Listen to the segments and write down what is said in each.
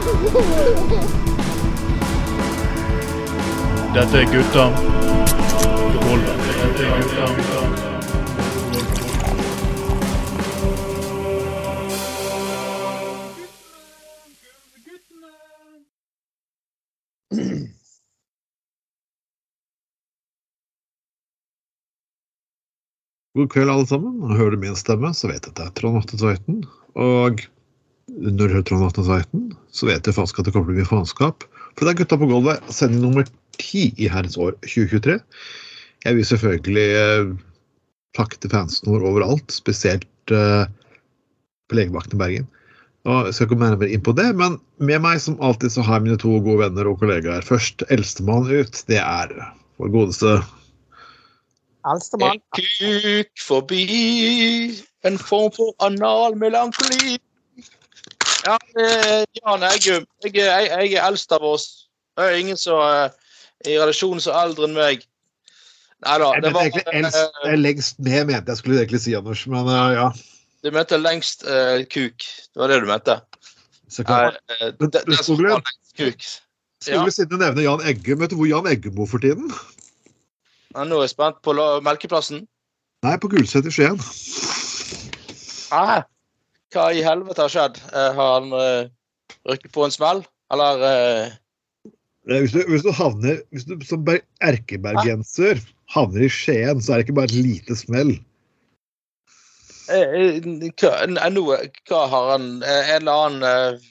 Dette er gutta. Dette er gutta. God kveld, alle sammen. Hører du min stemme, så vet jeg at det er Trond Atte Tveiten. Og hører Trond så vet du faktisk at det kommer til å bli faenskap. For det er Gutta på gulvet, sending nummer ti i herrens år 2023. Jeg vil selvfølgelig eh, takke til fansen vår overalt, spesielt eh, på legevakten i Bergen. Og jeg skal ikke nærmere inn på det, men med meg som alltid så har jeg mine to gode venner og kollegaer. Først eldstemann ut, det er vår godeste Eldstemann. Kuk forbi en form for analmelankoli. Ja, Jan Eggum. Jeg, jeg, jeg er eldst av oss. Det er ingen som er i relasjonen så eldre enn meg. Nei da. Jeg Det var egentlig eldst, eh, eh, lengst ned, mente jeg skulle egentlig si, Anders. Men eh, ja. Du mente lengst uh, kuk. Det var det du mente? Så klart. Uh, eh, Men- det- det lengst kuk. skulle vi siden du nevner Jan Eggum, vet du hvor Jan Eggum bor for tiden? Ja, nå er jeg spent på la- Melkeplassen. Nei, på Gulset i Skien. Ah, hva i helvete har skjedd? Eh, har han uh, rykket på en smell? Eller Eh, Hvis du, hvis du havner hvis du som ber- erkebergenser havner i Skien, så er det ikke bare et lite smell. hva, noe, hva har han En eller annen eh,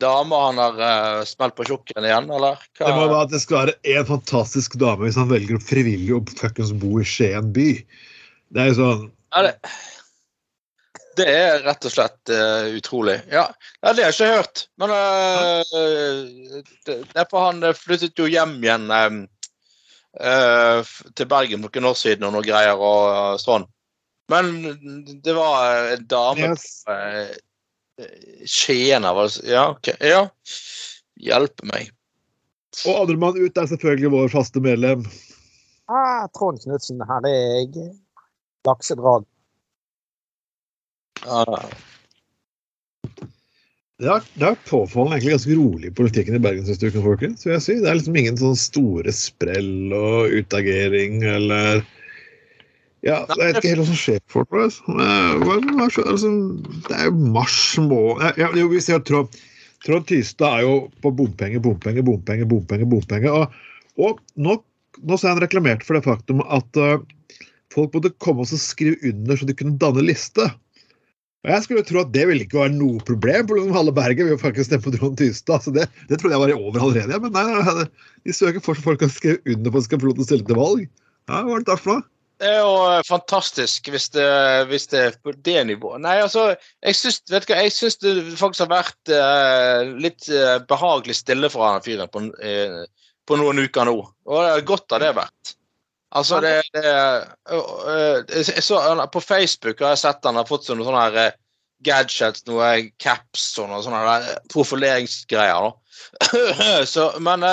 dame han har eh, smelt på tjukken igjen, eller? Hva? Det må være at det skal være en fantastisk dame hvis han velger å frivillig å fuckings bo i Skien by. Det er jo sånn er det, det er rett og slett uh, utrolig. Ja, det har jeg ikke hørt. Men uh, det, det er for han eh, flyttet jo hjem igjen um, uh, til Bergen for noen år siden og noe greier og eh, sånn. Men det var en dame Yes. uh, Skien var det Ja, OK. Ja. Hjelpe meg. Og andremann ut er selvfølgelig vår faste medlem. Ah, Trond Knutsen, her er jeg. Laksedrag. Ja, Det har, det har vært påfallende egentlig ganske rolig i politikken i Bergen siste uken, folkens. vil jeg si. Det er liksom ingen sånn store sprell og utagering eller Ja, jeg vet ikke helt hva som skjer for folk. Altså. Eh, altså, Det er jo mars måned ja, Vi ser Trond, Trond Tystad er jo på bompenger, bompenger, bompenger, bompenger. bompenger, Og, og nå, nå han reklamert for det faktum at uh, folk måtte komme og skrive under så de kunne danne liste. Og Jeg skulle tro at det ville ikke være noe problem, for halve Bergen vil jo faktisk stemme på Trond Tystad. så det, det trodde jeg var over allerede. Men nei, de søker fortsatt folk som skrive under på at skal få lov til å stille til valg. Ja, Hva er det for noe? Det er jo eh, fantastisk hvis det, hvis det er på det nivået. Nei, altså, jeg syns, vet du hva, jeg syns det faktisk har vært eh, litt eh, behagelig stille for han fyren på, eh, på noen uker nå. Og det er godt har det vært. Altså, det, det eh, så, På Facebook har jeg sett han har fått sånne, sånne her, eh, gadgets, noe caps og noe sånne der profileringsgreier. så, men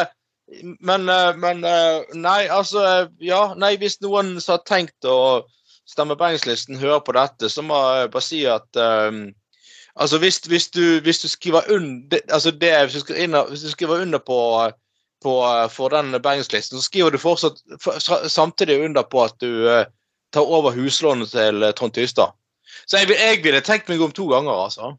men, men Nei, altså Ja, nei, hvis noen som har tenkt å stemme Bergenslisten, hører på dette, så må jeg bare si at um, Altså, hvis, hvis, du, hvis du skriver under altså det, hvis du skriver under på, på for den Bergenslisten, så skriver du fortsatt samtidig under på at du eh, tar over huslånet til eh, Trond Tystad. Så jeg, jeg ville tenkt meg om to ganger, altså.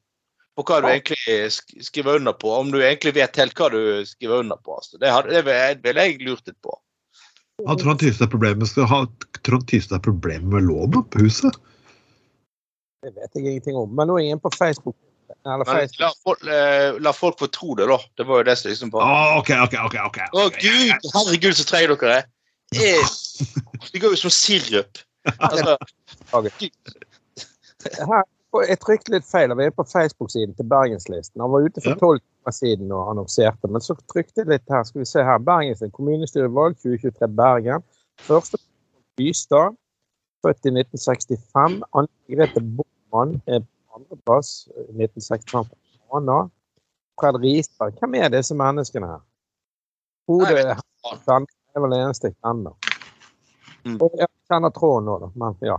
På hva du egentlig skriver under på. Om du egentlig vet helt hva du skriver under på. Altså. Det, hadde, det ville jeg lurt litt på. Har Trond Tystad problemer med lånet på huset? Det vet jeg ingenting om. Men nå er jeg inne på Facebook. Eller Men la folk, eh, la folk få tro det, da. Det var jo det som liksom var oh, ok, ok, ok. ok. Å gud, herregud, så treige dere er. Eh, Det går jo som sirup. Altså, Her, jeg trykte litt feil. Vi er på Facebook-siden til Bergenslisten. Han var ute for tolv timer siden og annonserte, men så trykte jeg litt her. Skal vi se her. Bergenslisten kommunestyrevalg 2023 Bergen. Første Bystad, født i 1965. Anne Grete Bormann andreplass, 1965 på Fana. Fred Risberg. Hvem er disse menneskene her? Hodet er vel det eneste jeg kjenner. Mm. Og jeg kjenner tråden nå, da. Men ja.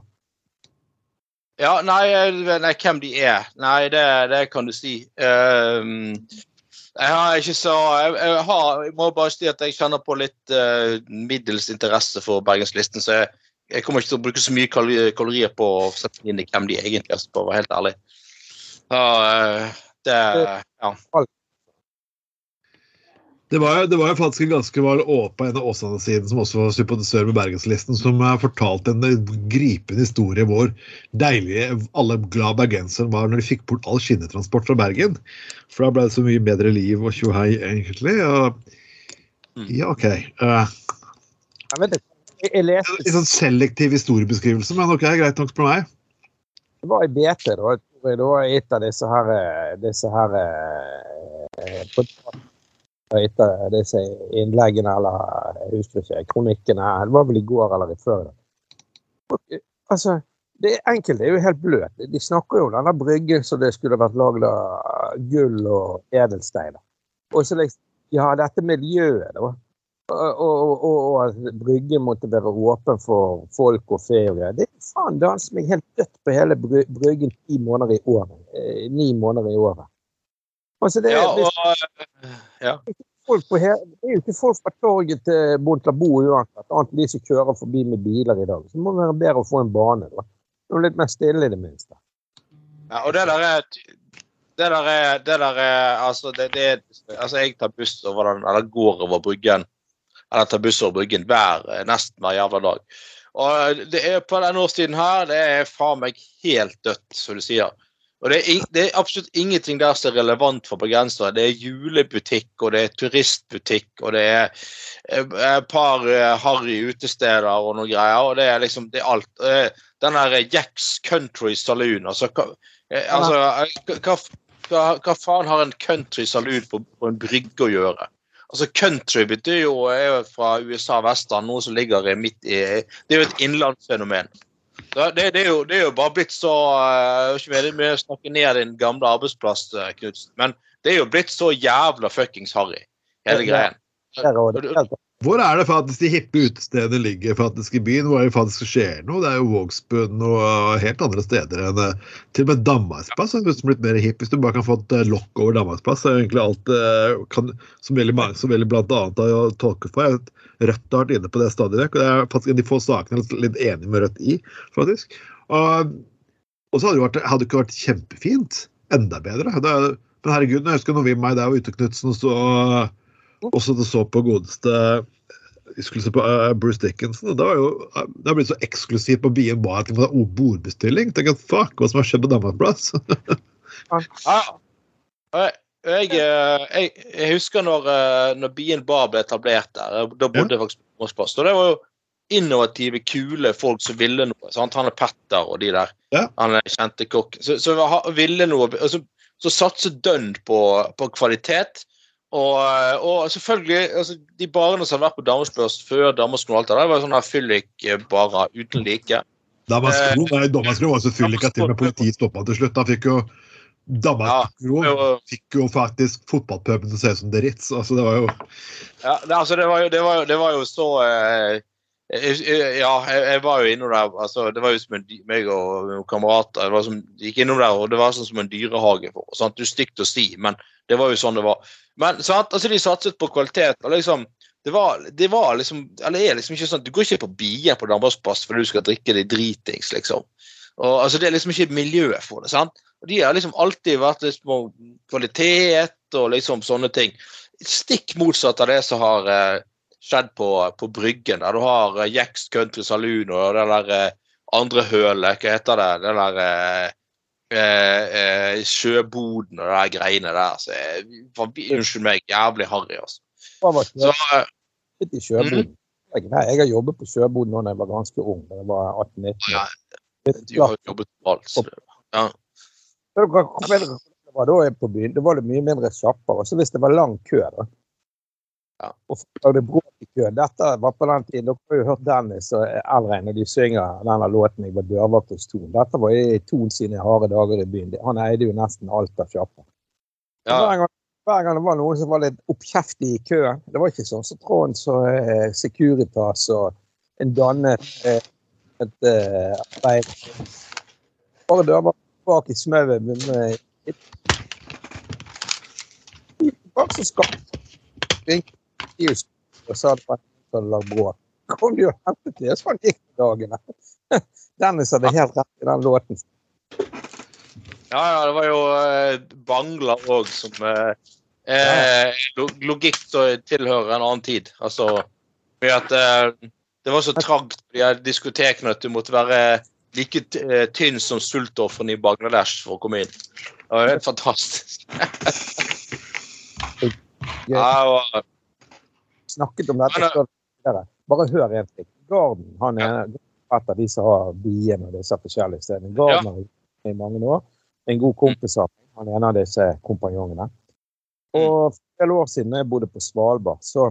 Ja, nei, nei, hvem de er. Nei, det, det kan du si. Um, Jeg har ikke så Jeg, jeg, har, jeg må bare si at jeg kjenner på litt uh, middels interesse for Bergenslisten, så jeg, jeg kommer ikke til å bruke så mye kalorier på å sette inn i hvem de egentlig er, for å være helt ærlig. Så, eh, det Ja. Det var, det var jo faktisk en ganske var åpen en av Åsane-siden som også var sympatisør med Bergenslisten, som eh, fortalte en gripende historie hvor deilige alle glad bergensere var når de fikk bort all skinnetransport fra Bergen. For da ble det så mye bedre liv og tjohei, egentlig. Og, ja, OK. Uh, Jeg vet ikke. Jeg, jeg leste litt sånn selektiv historiebeskrivelse, men OK, greit nok for meg. Det var i BT, da. Jeg Det var et av disse her, eh, disse her eh, et av disse innleggene, eller jeg husker ikke, kronikkene. Det var vel i går eller i før. Eh, Altså, det enkelte er jo helt bløt. De snakker jo om denne bryggen som det skulle vært lagd av gull og edelsteiner. Og så liksom Ja, dette miljøet, da. Og, og, at bryggen måtte være åpen for folk og ferie. Det er faen danse meg helt dødt på hele bryggen ti måneder i året. Eh, ni måneder i året. Altså, det, ja, og Ja. folk på he det er jo ikke folk fra torget til Bontlabo uansett, annet enn de som kjører forbi med biler i dag. Så det må være bedre å få en bane. da. Noe litt mer stille, i det minste. Ja, og det der er det der er, det der er altså, det, det, altså jeg tar buss over den, eller går over bryggen eller tar buss over bryggen hver, nesten hver jævla dag. Og det er på denne årstiden her, det er faen meg helt dødt, som du sier. Og det er, det er absolutt ingenting der som er relevant for bergensere. Det er julebutikk, og det er turistbutikk, og det er eh, et par uh, harry utesteder og noe greier. Og det er liksom det er alt. Uh, Den der Jacks Country Saloon, altså hva, eh, altså, eh, hva, hva, hva faen har en country saloon på, på en brygge å gjøre? Altså Country betyr jo, er jo fra USA vestland, noe som ligger midt i Det er jo et innlandsfenomen. Det, det, er jo, det er jo bare blitt så Jeg vet Ikke med, jeg snakker snakke ned din gamle arbeidsplass, eh, Knutsen, men det er jo blitt så jævla fuckings harry, hele Ja. greien. er, det, helt, Hvor er det faktisk de hippe utestedene ligger faktisk i byen? Hvor er det faktisk skjer noe? Det er jo Vågsbunn og helt andre steder enn uh, Til og med Danmarksplass har plutselig blitt mer hipp. Hvis du bare kan få et uh, lokk over Danmarksplass, så er jo egentlig alt uh, kan, som veldig mange som veldig blant annet har tolket for. Rødt har vært inne på det stadig vekk, og det er faktisk de få sakene jeg er litt enig med Rødt i, faktisk. Og, så hadde det, det ikke vært kjempefint. Enda bedre. Det, men herregud, jeg husker når vi meg der var ute, Knutsen, og så så på godeste vi skulle se på uh, Bruce Dickinson. og Det, var jo, uh, det har blitt så eksklusivt på Bien Bar at det var bordbestilling. Tenk at fuck, hva som har skjedd på Danmarksplass? Ja. Jeg, eh, jeg, jeg husker når, eh, når Bien Bar ble etablert der. Da bodde jeg faktisk på Mossplass. Og det var jo innovative, kule folk som ville noe. Sant? Han er Petter og de der. Ja. Han er kjente kokk. Så, så ville noe og Så, så satse dønn på, på kvalitet. Og, og selvfølgelig, altså, de barene som har vært på Damesbørs før Danmarkskolen og alt det der, var sånne fyllik-barer uten like. Damaskro nei, Damaskro var så fyllik at til og med politiet stoppa til slutt. Da fikk jo Damaskro ja, fikk jo faktisk fotballpuben til å se ut som det Ritz. Altså, det var jo Ja, det, altså, det, var jo, det, var jo, det var jo så eh, Ja, jeg, var jo innom der altså, Det var jo som en meg og kamerater det var som, gikk innom der, og det var sånn som en dyrehage. for sant? Du stygt å si, men det var jo sånn det var. Men sant? Altså, de satset på kvalitet. og liksom det var, det var liksom Eller er liksom ikke sånn Du går ikke på bier på Danmarksplass fordi du skal drikke deg dritings, liksom. Og, altså, det er liksom ikke miljøet for det. sant? Og De har liksom alltid vært litt på kvalitet og liksom sånne ting. Stikk motsatt av det som har eh, skjedd på, på Bryggen. Der du har eh, Jacks Country Saloon og det der eh, andre hølet, hva heter det? den der eh, eh, eh, sjøboden og de greiene der. Så, eh, for, unnskyld meg, jævlig harry, altså. Så, eh, i sjøboden? Nei, jeg har jobbet på sjøboden da jeg var ganske ung. Da jeg var 18-19. Ja, du har jobbet på alt. Så, det- var, det var jeg? Det var det mye mindre sjapper. Og så hvis det var lang kø, da. Ja. Og folk det bråk i køen. Dette var på den tiden. Dere har jo hørt Dennis og Elrein når de synger denne låten 'Jeg var dørvakt hos Ton'. Dette var i Ton sine harde dager i byen. Han eide jo nesten alt av sjappa. ja. Hver, hver gang det var noen som var litt oppkjeftig i køen Det var ikke sånn som Trond så eh, Securitas og en dannet eh, et eh, arbeid. Bare dørvakt bak i smauet med, med Bare så med, med, og sa det var en som hadde lagd bråk. Kom de og hentet det, sånn gikk dagene. Dennis hadde helt rett i den låten. Ja, ja, det var jo eh, Bangla òg som eh, eh, Logikk tilhører en annen tid. Altså med at eh, det var så trangt på de her diskotekene at du måtte være like eh, tynn som sultofferen i Bangladesh for å komme inn. Det var helt fantastisk. Ja, det var- Snakket om dette Men, eh. Bare hør en ting. Garden han er Ja. av de som har bien og disse forskjellige stedene. Garden har vært i mange år. En god kompis av meg. Han er en av disse kompanjongene. Og for en år siden da jeg bodde på Svalbard, så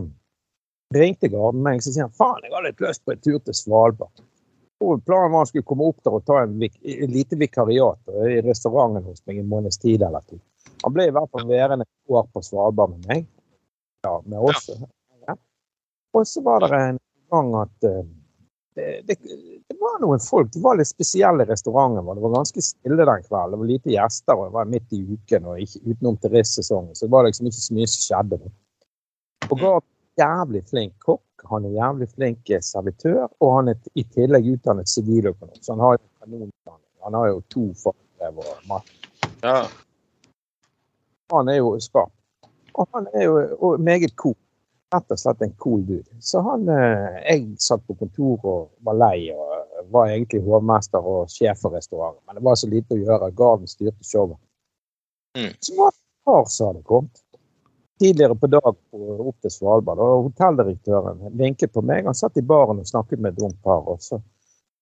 ringte Garden meg og så sier han, faen, jeg har litt lyst på en tur til Svalbard. Og planen var han skulle komme opp der og ta en, en lite vikariat i restauranten hos meg en måneds tid eller to. Han ble i hvert fall værende et år på Svalbard med meg. Ja, med oss. Ja. Og så var det en gang at eh, det, det, det var noen folk, det var litt spesielle restauranter. Det var ganske stille den kvelden. Det var lite gjester, og det var midt i uken og ikke utenom turistsesongen. Så det var liksom ikke så mye som skjedde. Og Gard er jævlig flink kokk, han er jævlig flink eh, servitør, og han er i tillegg utdannet siviløkonom. Så han har jo kanonutdanning. Han har jo to fagbrev og mat. ja. Han er jo skarp. Og han er jo meget cool. Rett og slett en cool dude. Så han eh, Jeg satt på kontoret og var lei og var egentlig hovmester og sjef for restauranten. Men det var så lite å gjøre. Garden styrte showet. Mm. Så var det et par som hadde kommet. Tidligere på dag opp til Svalbard. Og hotelldirektøren vinket på meg. Han satt i baren og snakket med et ungt par. også.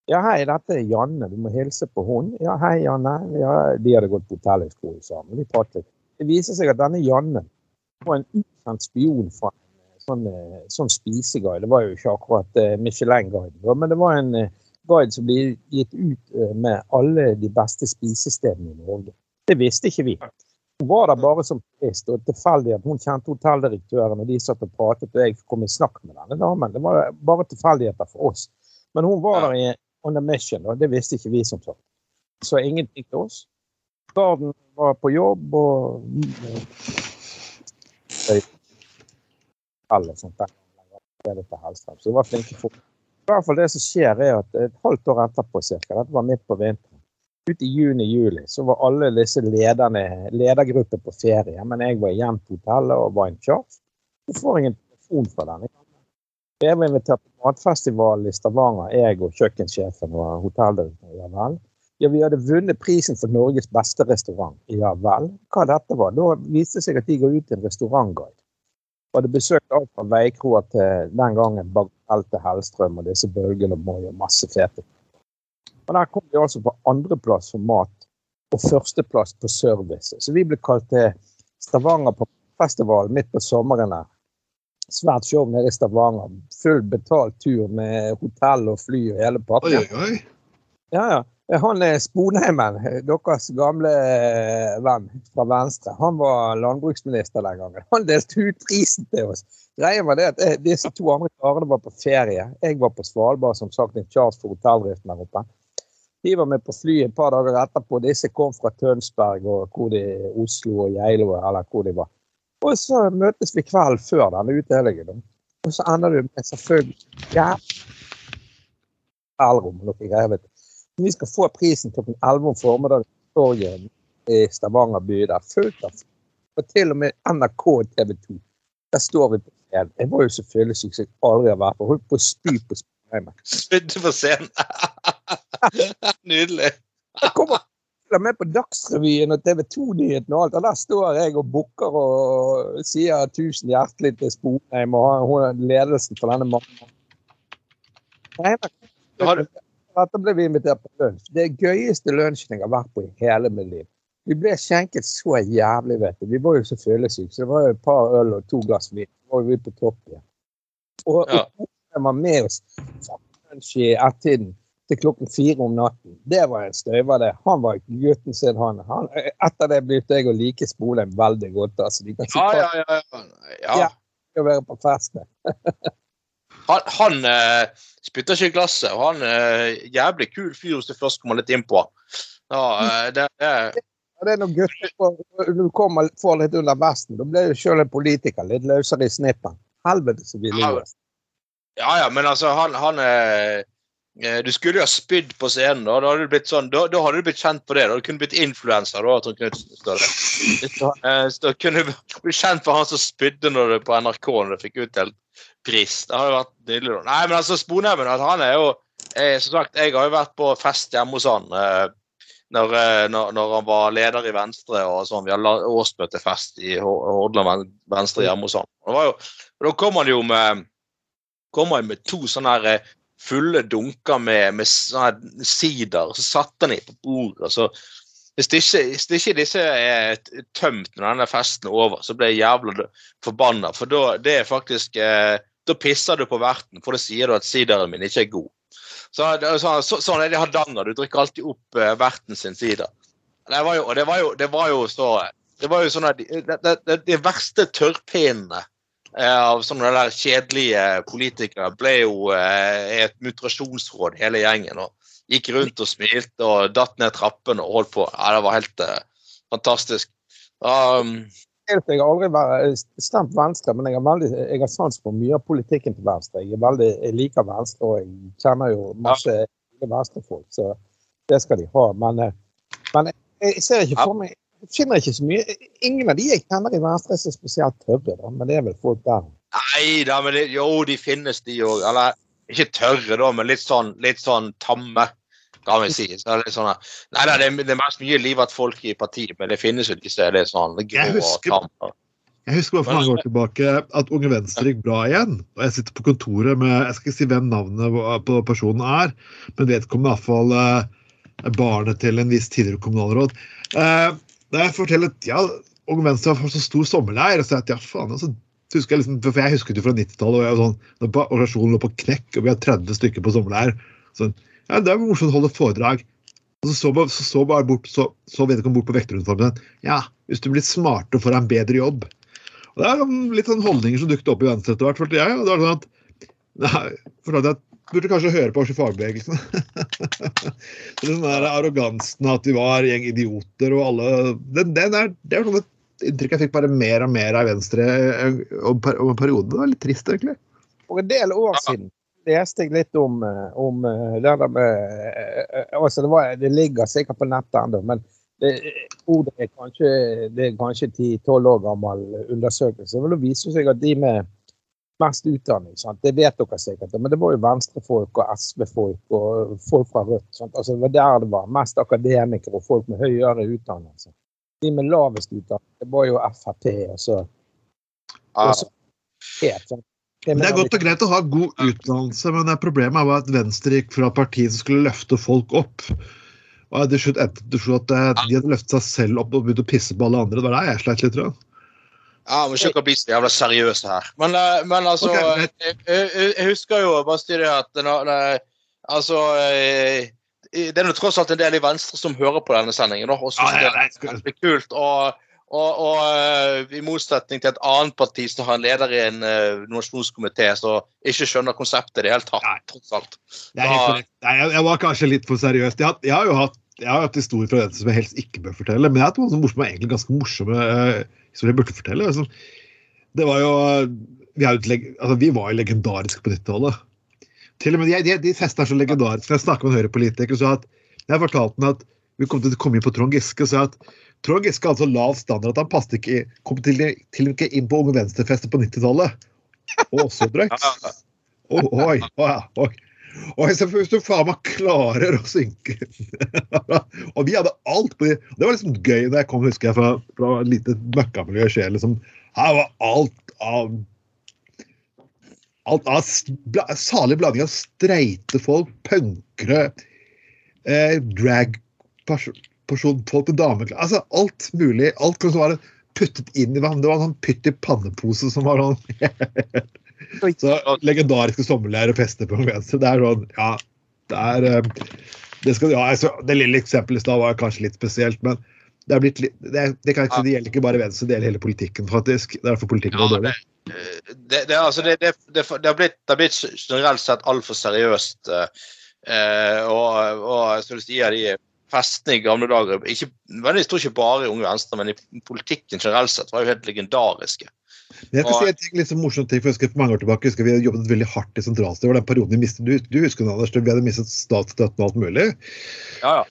ja, hei, dette er Janne. Du må hilse på hun. Ja, hei, Janne. Ja, de hadde gått på hotellhøyskole sammen. Vi pratet. Det viser seg at denne Janne var en ukjent spion fra en sånn, eh, sånn spiseguide. Det var jo ikke akkurat eh, Michelin-guiden, men det var en eh, guide som ble gitt ut med alle de beste spisestedene i Norge. Det visste ikke vi. Hun var der bare som turist, og tilfeldig at hun kjente hotelldirektøren, og de satt og pratet, og jeg kom i snakk med denne damen. Det var bare tilfeldigheter for oss. Men hun var der i on a mission, og det visste ikke vi som sagt. Så ingenting til oss. Garden var på jobb, og alle sånt der. Det til Hellstrøm. Så det var flinke folk. I hvert fall det som skjer er at Et halvt år etterpå, cirka, dette var midt på vinteren, ut i juni-juli, så var alle disse lederne, ledergrupper på ferie. Men jeg var igjen på hotellet og var en charge. Så får jeg en telefon fra den. Jeg var invitert til matfestival i Stavanger, jeg og kjøkkensjefen og hotelldirektøren. Ja vel. Ja, vi hadde vunnet prisen for Norges beste restaurant. Ja vel. Hva dette var? Da viste det seg at de går ut en restaurantguide. Hadde besøkt alt fra veikroa til den gangen Bagatell til Hellstrøm og disse bølgene og Moi og masse fete. Og der kom vi altså på andreplass for mat og førsteplass på service. Så vi ble kalt til Stavanger på festival midt på sommeren. her. Svært show nede i Stavanger. Full betalt tur med hotell og fly og hele pakken. oi, oi. Ja, ja. Han er Sponheimen, deres gamle eh, venn fra Venstre, han var landbruksminister den gangen. Han delte ut prisen til oss. Greia var det at eh, disse to andre karene var på ferie. Jeg var på Svalbard, som sagt, en charge for hotelldriften der oppe. De var med på flyet et par dager etterpå. Disse kom fra Tønsberg og hvor de, Oslo og Geilo, eller hvor de var. Og så møtes vi kvelden før denne utdelingen. Og så ender du med selvfølgelig ja, Elrom og noe greier. vet du. Vi skal få prisen klokken 11 om formiddagen på torget i Stavanger by. Der fullt av Og til og med NRK og TV 2. Der står vi på scenen. Jeg var jo så fyllesyk som jeg aldri har vært. på. Holdt på å spy på Spyheimen. Spydde på scenen. Nydelig. Jeg kommer følger med på Dagsrevyen og TV 2-nyhetene og alt. Og der står jeg og bukker og sier tusen hjertelig til Sponheim og hun er ledelsen for denne mannen. Har du- Dette ble vi invitert på lunsj. Det gøyeste lunsjen jeg har vært på i hele mitt liv. Vi ble skjenket så jævlig, vet du. Vi var jo så fyllesyke, så det var jo et par øl og to glass vin. Så var vi på topp igjen. Og, Ja. og var med oss fra lunsj i ett-tiden til klokken fire om natten. Det var en støyver, det. Han var gutten sin, han. han. Etter det begynte jeg å like Spolheim veldig godt. altså. De kan Ja, ja, ja. ja. Ja. ja. og være på fest. Han, han uh, spytter ikke i glasset, og han er jævlig kul fyr hvis du først kommer litt innpå. Ja, uh, det, er... det er noen gutter som du kommer, får litt under vesten. Da blir du sjøl en politiker litt løsere i snippen. Helvete så vi lever. Ja, ja, men altså, han, han eh, eh, Du skulle jo ha spydd på scenen. Da, da hadde du blitt sånn, da, da hadde du blitt kjent på det. Da hadde du blitt influenser. da, Trond Knutsen. Støre. Da kunne du blitt kjent for han som spydde når du på NRK når du fikk utdelt pris. Det har jo vært nydelig. Nei, men altså, Sponheimen at han er jo eh, Som sagt, jeg har jo vært på fest hjemme hos han. Eh, når, eh, når, når han var leder i Venstre og sånn. Vi hadde årsmøtefest i Hor- Hordaland Ven- Venstre hjemme hos han. Jo, og da kom han jo med kom han med to sånne her eh, fulle dunker med, med sånne sider, så satte han dem på bordet. så hvis ikke, hvis ikke disse er tømt når denne festen er over, så blir jeg jævla forbanna. For da det er faktisk eh, Da pisser du på verten, for da sier du at sideren min ikke er god. Så, er sånn, så, sånn er det i Hardanger. Du drikker alltid opp uh, verten sin sider. Det var jo, det var jo, det var jo så Det var jo sånn at de, de, det, de verste tørrpinnene eh, av sånne der kjedelige politikere ble jo eh, et mutrasjonsråd, hele gjengen. og Gikk rundt og smilte og datt ned trappene og holdt på. Ja, Det var helt eh, fantastisk. Um, Jeg har aldri vært stemt Venstre, men jeg har, veldig, jeg har sans for mye av politikken til Venstre. Jeg, er veldig, jeg liker Venstre, og jeg kjenner jo masse Venstre-folk, så det skal de ha. Men, eh, men jeg ser ikke for meg jeg finner ikke så mye Ingen av de jeg kjenner i Venstre er så spesielt tørre, da, men det er vel folk der. nei da, men det, jo, de finnes, de òg. Eller ikke tørre, da, men litt sånn, litt sånn tamme, kan vi si. Så det er det sånn, nei da, det, er- det er mest mye livet folk i partiet, men det finnes jo disse litt sånn grå Jeg husker- Jeg husker for mange år tilbake at Unge Venstre gikk bra igjen. Og jeg sitter på kontoret med Jeg skal ikke si hvem navnet på personen er, men vedkommende er iallfall eh, barnet til en viss tidligere kommunalråd. Eh, da jeg forteller at ja, Unge Venstre har så stor sommerleir, og så at ja, faen, altså, husker jeg liksom, for jeg husket jo fra 90-tallet, og jeg var sånn, når organisasjonen lå på knekk, og vi har 30 stykker på sommerleir. Så, ja, det er morsomt å holde foredrag. Og så så, bare- så, så bare bort, så, så vedkommende bort på vekteruniformen. Ja, hvis du blir smartere og får deg en bedre jobb. Og Det er sånn, litt sånn holdninger som dukket opp i Venstre etter hvert. følte jeg, og det var sånn at nei, fortalte jeg Burde kanskje høre på oss i fagbevegelsen. Den der arrogansen at vi var gjeng idioter og alle den, den er, Det er sånn et inntrykk jeg fikk bare mer og mer av Venstre eh, om per- om perioden. Det var litt trist, egentlig. For en del år siden leste jeg litt om, eh, om eh, det der med eh, altså det, var, det ligger sikkert på nettet ennå, men det, ordet er kanskje det er kanskje 10-12 år gammel undersøkelse. Men det viser seg at de med mest utdanning, sant? det vet dere sikkert, men det var jo venstrefolk og SV-folk og folk fra Rødt. Sant? Altså, det var der det var mest akademikere og folk med høyere utdannelse. De med lavest utdannelse, det var jo Frp. og så og så- helt, sant? Det er godt og greit å ha god utdannelse, men problemet var at Venstre gikk fra partiet som skulle løfte folk opp. Og til slutt endte det at eh, de hadde løftet seg selv opp og begynt å pisse på alle andre. Det var der jeg sleit litt. Tror jeg. Ja, men ikke bli så jævla seriøse her. Men, eh, men altså okay, jeg, jeg, jeg husker jo bare si det at Altså eh, Det er nå tross alt en del i Venstre som hører på denne sendingen. Også, Ja, ja, det er kult. Og, og, og eh, i motsetning til et annet parti som har en leder i en uh, nominasjonskomité som ikke skjønner konseptet i det hele tatt. Tross alt. Det er helt korrekt. Nei, jeg, var kanskje litt for seriøs. Jeg, har- jeg har jo hatt, jeg har hatt historier fra dette som jeg helst ikke bør fortelle, men jeg har hatt noen som morsomme, egentlig ganske morsomme uh, historier jeg burde fortelle. Altså, det var jo vi, er jo altså, vi var jo legendariske på 90-tallet. Til og med de, de, de festene er så legendariske. Jeg snakker med en høyrepolitiker, sa at jeg fortalte ham at vi kom til å komme inn på Trond Giske, og sa at Trond Giske hadde så lav standard at han passet ikke, kom til, til ikke inn på Unge Venstre-festet på 90-tallet. Og så drøyt. Oh, Oi, oi, oi, så Hvis du faen meg klarer å synke Og vi hadde alt på det. Det var liksom gøy da jeg kom, husker jeg, fra, fra et lite møkkamiljø i Skien. Liksom. Her var alt av Alt av bla, salig blanding av streite folk, punkere, eh, drag-personfolk med dameklær Altså alt mulig. Alt som var puttet inn i vann. Det var en sånn pytt i pannepose som var sånn Så legendariske sommerleirer og fester på venstre. Det er sånn, ja Det er eh, Det, skal, ja, altså, det lille eksempelet i stad var kanskje litt spesielt, men det, er blitt det, det, kan ikke, det gjelder ikke bare Venstre, det gjelder hele politikken, faktisk. Det er derfor politikken er Ja, dårlig. det, det, altså det, det, det, det, har blitt, det har blitt generelt sett altfor seriøst. eh, og, og, jeg skulle si at de festene i gamle dager, ikke, jeg tror ikke bare i Unge Venstre, men i politikken generelt sett, var jo helt legendariske. Men jeg skal si en ting, litt sånn morsom ting, for jeg husker for mange år tilbake husker vi jobbet veldig hardt i sentralstyret. Den perioden vi mistet, du, du husker den, Anders, vi hadde mistet statsstøtten og alt mulig. Ja, ja.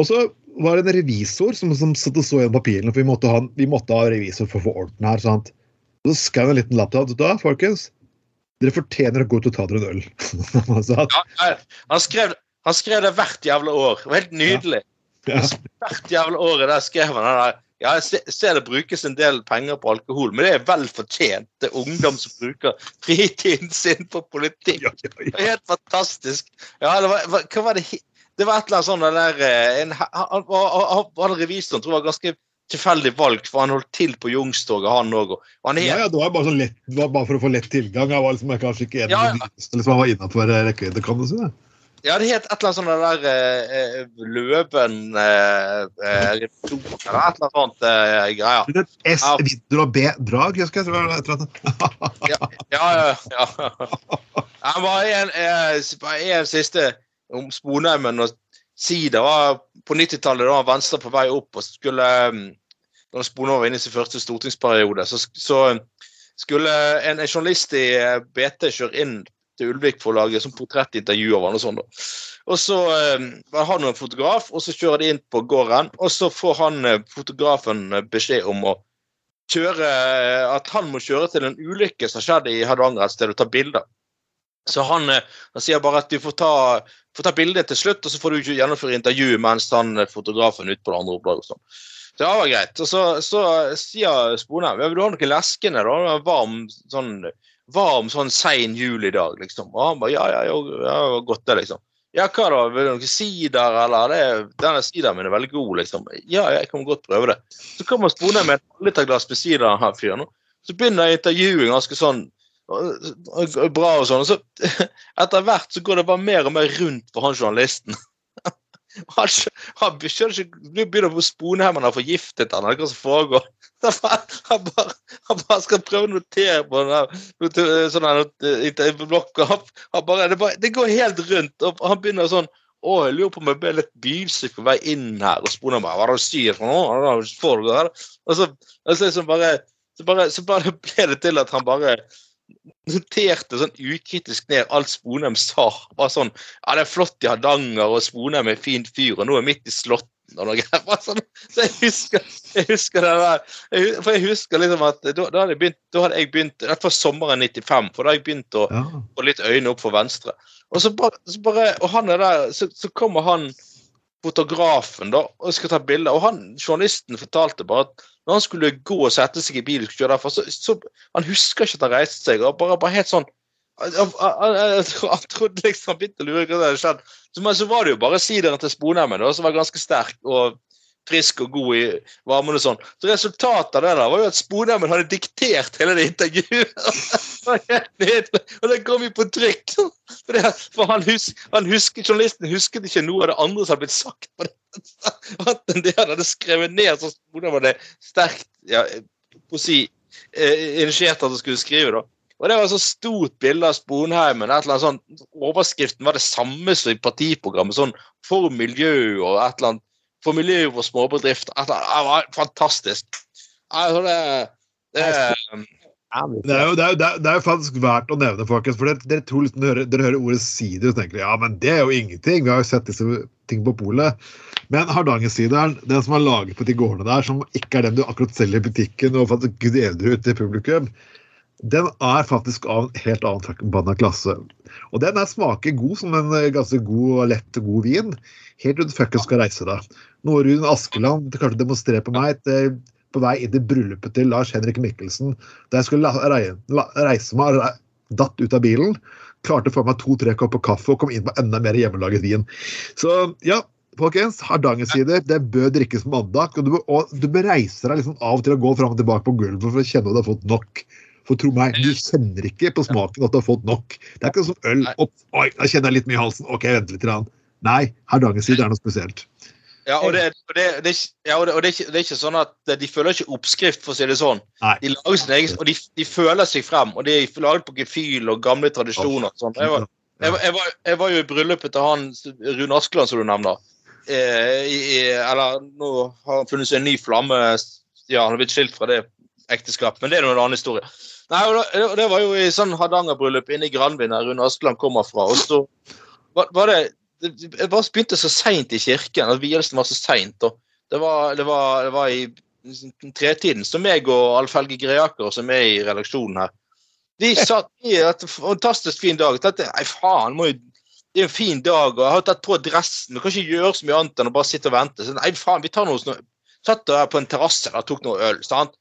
Og så var det en revisor som, som satt og så gjennom papirene, for vi måtte, ha, vi måtte ha revisor for å få orden her. sant? Og så skrev han en liten lapp til. Da, folkens, dere fortjener å gå ut og ta dere en øl. han, ja, han, skrev, han skrev det hvert jævla år. Det var helt nydelig. ja. Hvert jævla året der skrev han der. Ja, jeg ser- det brukes en del penger på alkohol, men det er vel fortjent. Det er ungdom som bruker fritiden sin på politikk. Ja, ja, Det ja. helt fantastisk. Ja, det var, hva- var det Det var et eller annet sånn der eh, en, han, han, han, revisoren tror jeg var ganske tilfeldig valgt, for han holdt til på Youngstorget, han òg. Ja, ja, det var bare, sånn lett, det var bare for å få lett tilgang. Jeg var liksom kanskje ikke enig Ja, med ja. yngste, liksom, han var innafor rekkevidde, kan du si. det. Ja, det het et eller annet sånt det der eh, Løven eh, eller et eller annet sånt eh, greier. Et S, Ja. Vidder og B, drag, husker jeg. det eller annet. Ja, ja. ja. Jeg var en, bare en siste om Sponheimen og Sida. var På 90-tallet da var Venstre på vei opp og skulle Da Sponheim var inne i sin første stortingsperiode, så, så skulle en, en journalist i BT kjøre inn til Ulvik for å lage sånn portrettintervju av han og sånn. da. Og så eh, har han en fotograf, og så kjører de inn på gården, og så får han eh, fotografen eh, beskjed om å kjøre At han må kjøre til en ulykke som skjedde i Hardanger et sted, og ta bilder. Så han, eh, han sier bare at du får ta, får ta bildet til slutt, og så får du ikke gjennomføre intervju mens han eh, fotografen ute på det andre opplaget. og sånn. Så det var greit. Og så, så sier Sponheim ja, vil du ha noe leskende, da? Varm sånn, varm sånn sein julidag, liksom. Og han bare ja, ja, ja, ja, godt det, liksom. Ja, hva da? Vil du noe sider, eller? Det, denne sideren min er veldig god, liksom. Ja, jeg kan godt prøve det. Så kommer Spone med et glass med sider, han fyren. Så begynner intervjuet ganske sånn bra og sånn. Og så etter hvert så går det bare mer og mer rundt for han journalisten. Han, han skjønner ikke begynner Spone her, man har forgiftet han, eller hva som foregår. Han bare, han bare skal prøve å notere på den note- sånn blokka. Han, det, det går helt rundt. og Han begynner sånn å, jeg lurer på om jeg ble litt bilsyk på vei inn her. Og Sponheim bare Hva er det du sier for noe? Foregår her? Og så, og så, liksom bare, så, bare, så bare ble det til at han bare noterte sånn ukritisk ned alt Sponheim sa. Bare sånn Ja, det er flott i Hardanger, og Sponheim er fin fyr, og nå er jeg midt i Slåtten og noe. Bare Sånn, så jeg husker, jeg husker det der. Jeg, for jeg husker liksom at da, da, hadde jeg begynt, da hadde jeg begynt Rett før sommeren 95, for da hadde jeg begynt å Ja. få litt øyne opp for Venstre. Og så bare, så bare Og han er der, så, så kommer han fotografen da, og skal ta bilder. Og han, journalisten fortalte bare at når han skulle gå og sette seg i bilen, skulle kjøre derfra, så, så han husker ikke at han reiste seg. og bare, bare helt sånn han trodde liksom begynte å lure hva som hadde skjedd. Så, men så var det jo bare sideren til Sponheimen, som var ganske sterk og frisk og god i varmen og sånn. Så resultatet av det der var jo at Sponheimen hadde diktert hele det intervjuet. Og det kom jo på trykk. For, han, hus, han husker, Journalisten husket ikke noe av det andre som hadde blitt sagt. på det. At det han hadde skrevet ned, så Sponheimen hadde sterkt ja, på å si, eh, initiert at han skulle skrive. da. Og Det var et så stort bilde av Sponheimen. et eller annet sånn, Overskriften var det samme som i partiprogrammet. sånn For miljø og et eller annet for miljø og småbedrifter. et eller annet, Det var fantastisk. Altså, det, det, Det er, jo, det, er jo, det, er, jo faktisk verdt å nevne, folkens. For dere, dere, tror liksom, dere, dere hører ordet sider og tenker ja, men det er jo ingenting. Vi har jo sett disse ting på polet. Men Hardangersideren, den som er laget på de gårdene der, som ikke er den du akkurat selger i butikken og faktisk deler ut til publikum, den er faktisk av en helt annen forbanna klasse. Og den er smaker god som en eh, ganske god og lett god vin. Helt til du fuckings skal reise deg. Noe Rune Askeland kanskje demonstrerer på meg til, på vei inn i bryllupet til Lars Henrik Mikkelsen. Da jeg skulle reise meg, datt ut av bilen, klarte å få meg to-tre kopper kaffe og kom inn på enda mer hjemmelaget vin. Så ja, folkens, Hardangersider det bør drikkes mandag. Og du, bør, og du bør reise deg liksom av til å gå fram og tilbake på gulvet for å kjenne at du har fått nok. For tro meg, du kjenner ikke på smaken at du har fått nok. Det er ikke som øl. Opp, oi, da kjenner jeg litt mye i halsen. Ok, vent litt. Rann. Nei, Hardangersider er noe spesielt. Ja, og, det, og, det, det, ja, og, det, er ikke, sånn at de følger ikke oppskrift, for å si det sånn. Nei. De lager sin egen, og de, de føler seg frem, og de er laget på gefühl og gamle tradisjoner. og sånt. Jeg var, jeg, jeg, var, jeg var jo i bryllupet til han Rune Askeland, som du nevner. eh, i- Eller nå har han funnet seg en ny flamme. Ja, han har blitt skilt fra det ekteskapet, men det er jo en annen historie. Nei, og det, var jo i sånn Hardanger-bryllup inne i Granvin, der Rune Askeland kommer fra. Og så var, det det bare begynte så seint i kirken. at Vielsen var så seint. Det var, det det var i tretiden. Så meg og Alf Helge Greaker, som er i redaksjonen her, vi satt i et fantastisk fin dag. Tenkte, Nei, faen, må jo det er en fin dag, og jeg har tatt på dressen. Vi kan ikke gjøre så mye annet enn å bare sitte og vente. Så, nei, faen, vi tar noe sånn Satt der på en terrasse og tok noe øl. sant?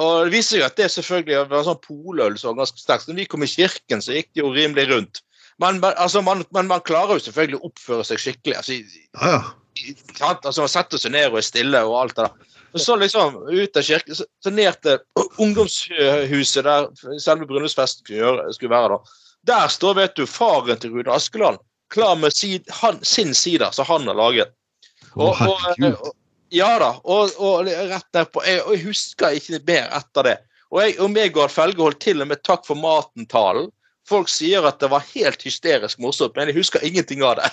Og Det viser jo at det selvfølgelig var en sånn poløl som var ganske sterkt. Når vi kom i kirken, så gikk det jo rimelig rundt. Men, altså, man, men man klarer jo selvfølgelig å oppføre seg skikkelig. altså, Ja, ja. sant? Altså, Man setter seg ned og er stille og alt det der. Og så liksom ut av kirken, så, så ned til ungdomshuset der selve bryllupsfesten skulle, være. da. Der står vet du, faren til Rune Askeland klar med sin sider som han har laget. Og, og, og, ja da. Og, og rett derpå. Jeg, og jeg husker ikke mer etter det. Og jeg og Megard Felge holdt til og med takk for maten-talen. Folk sier at det var helt hysterisk morsomt, men jeg husker ingenting av det.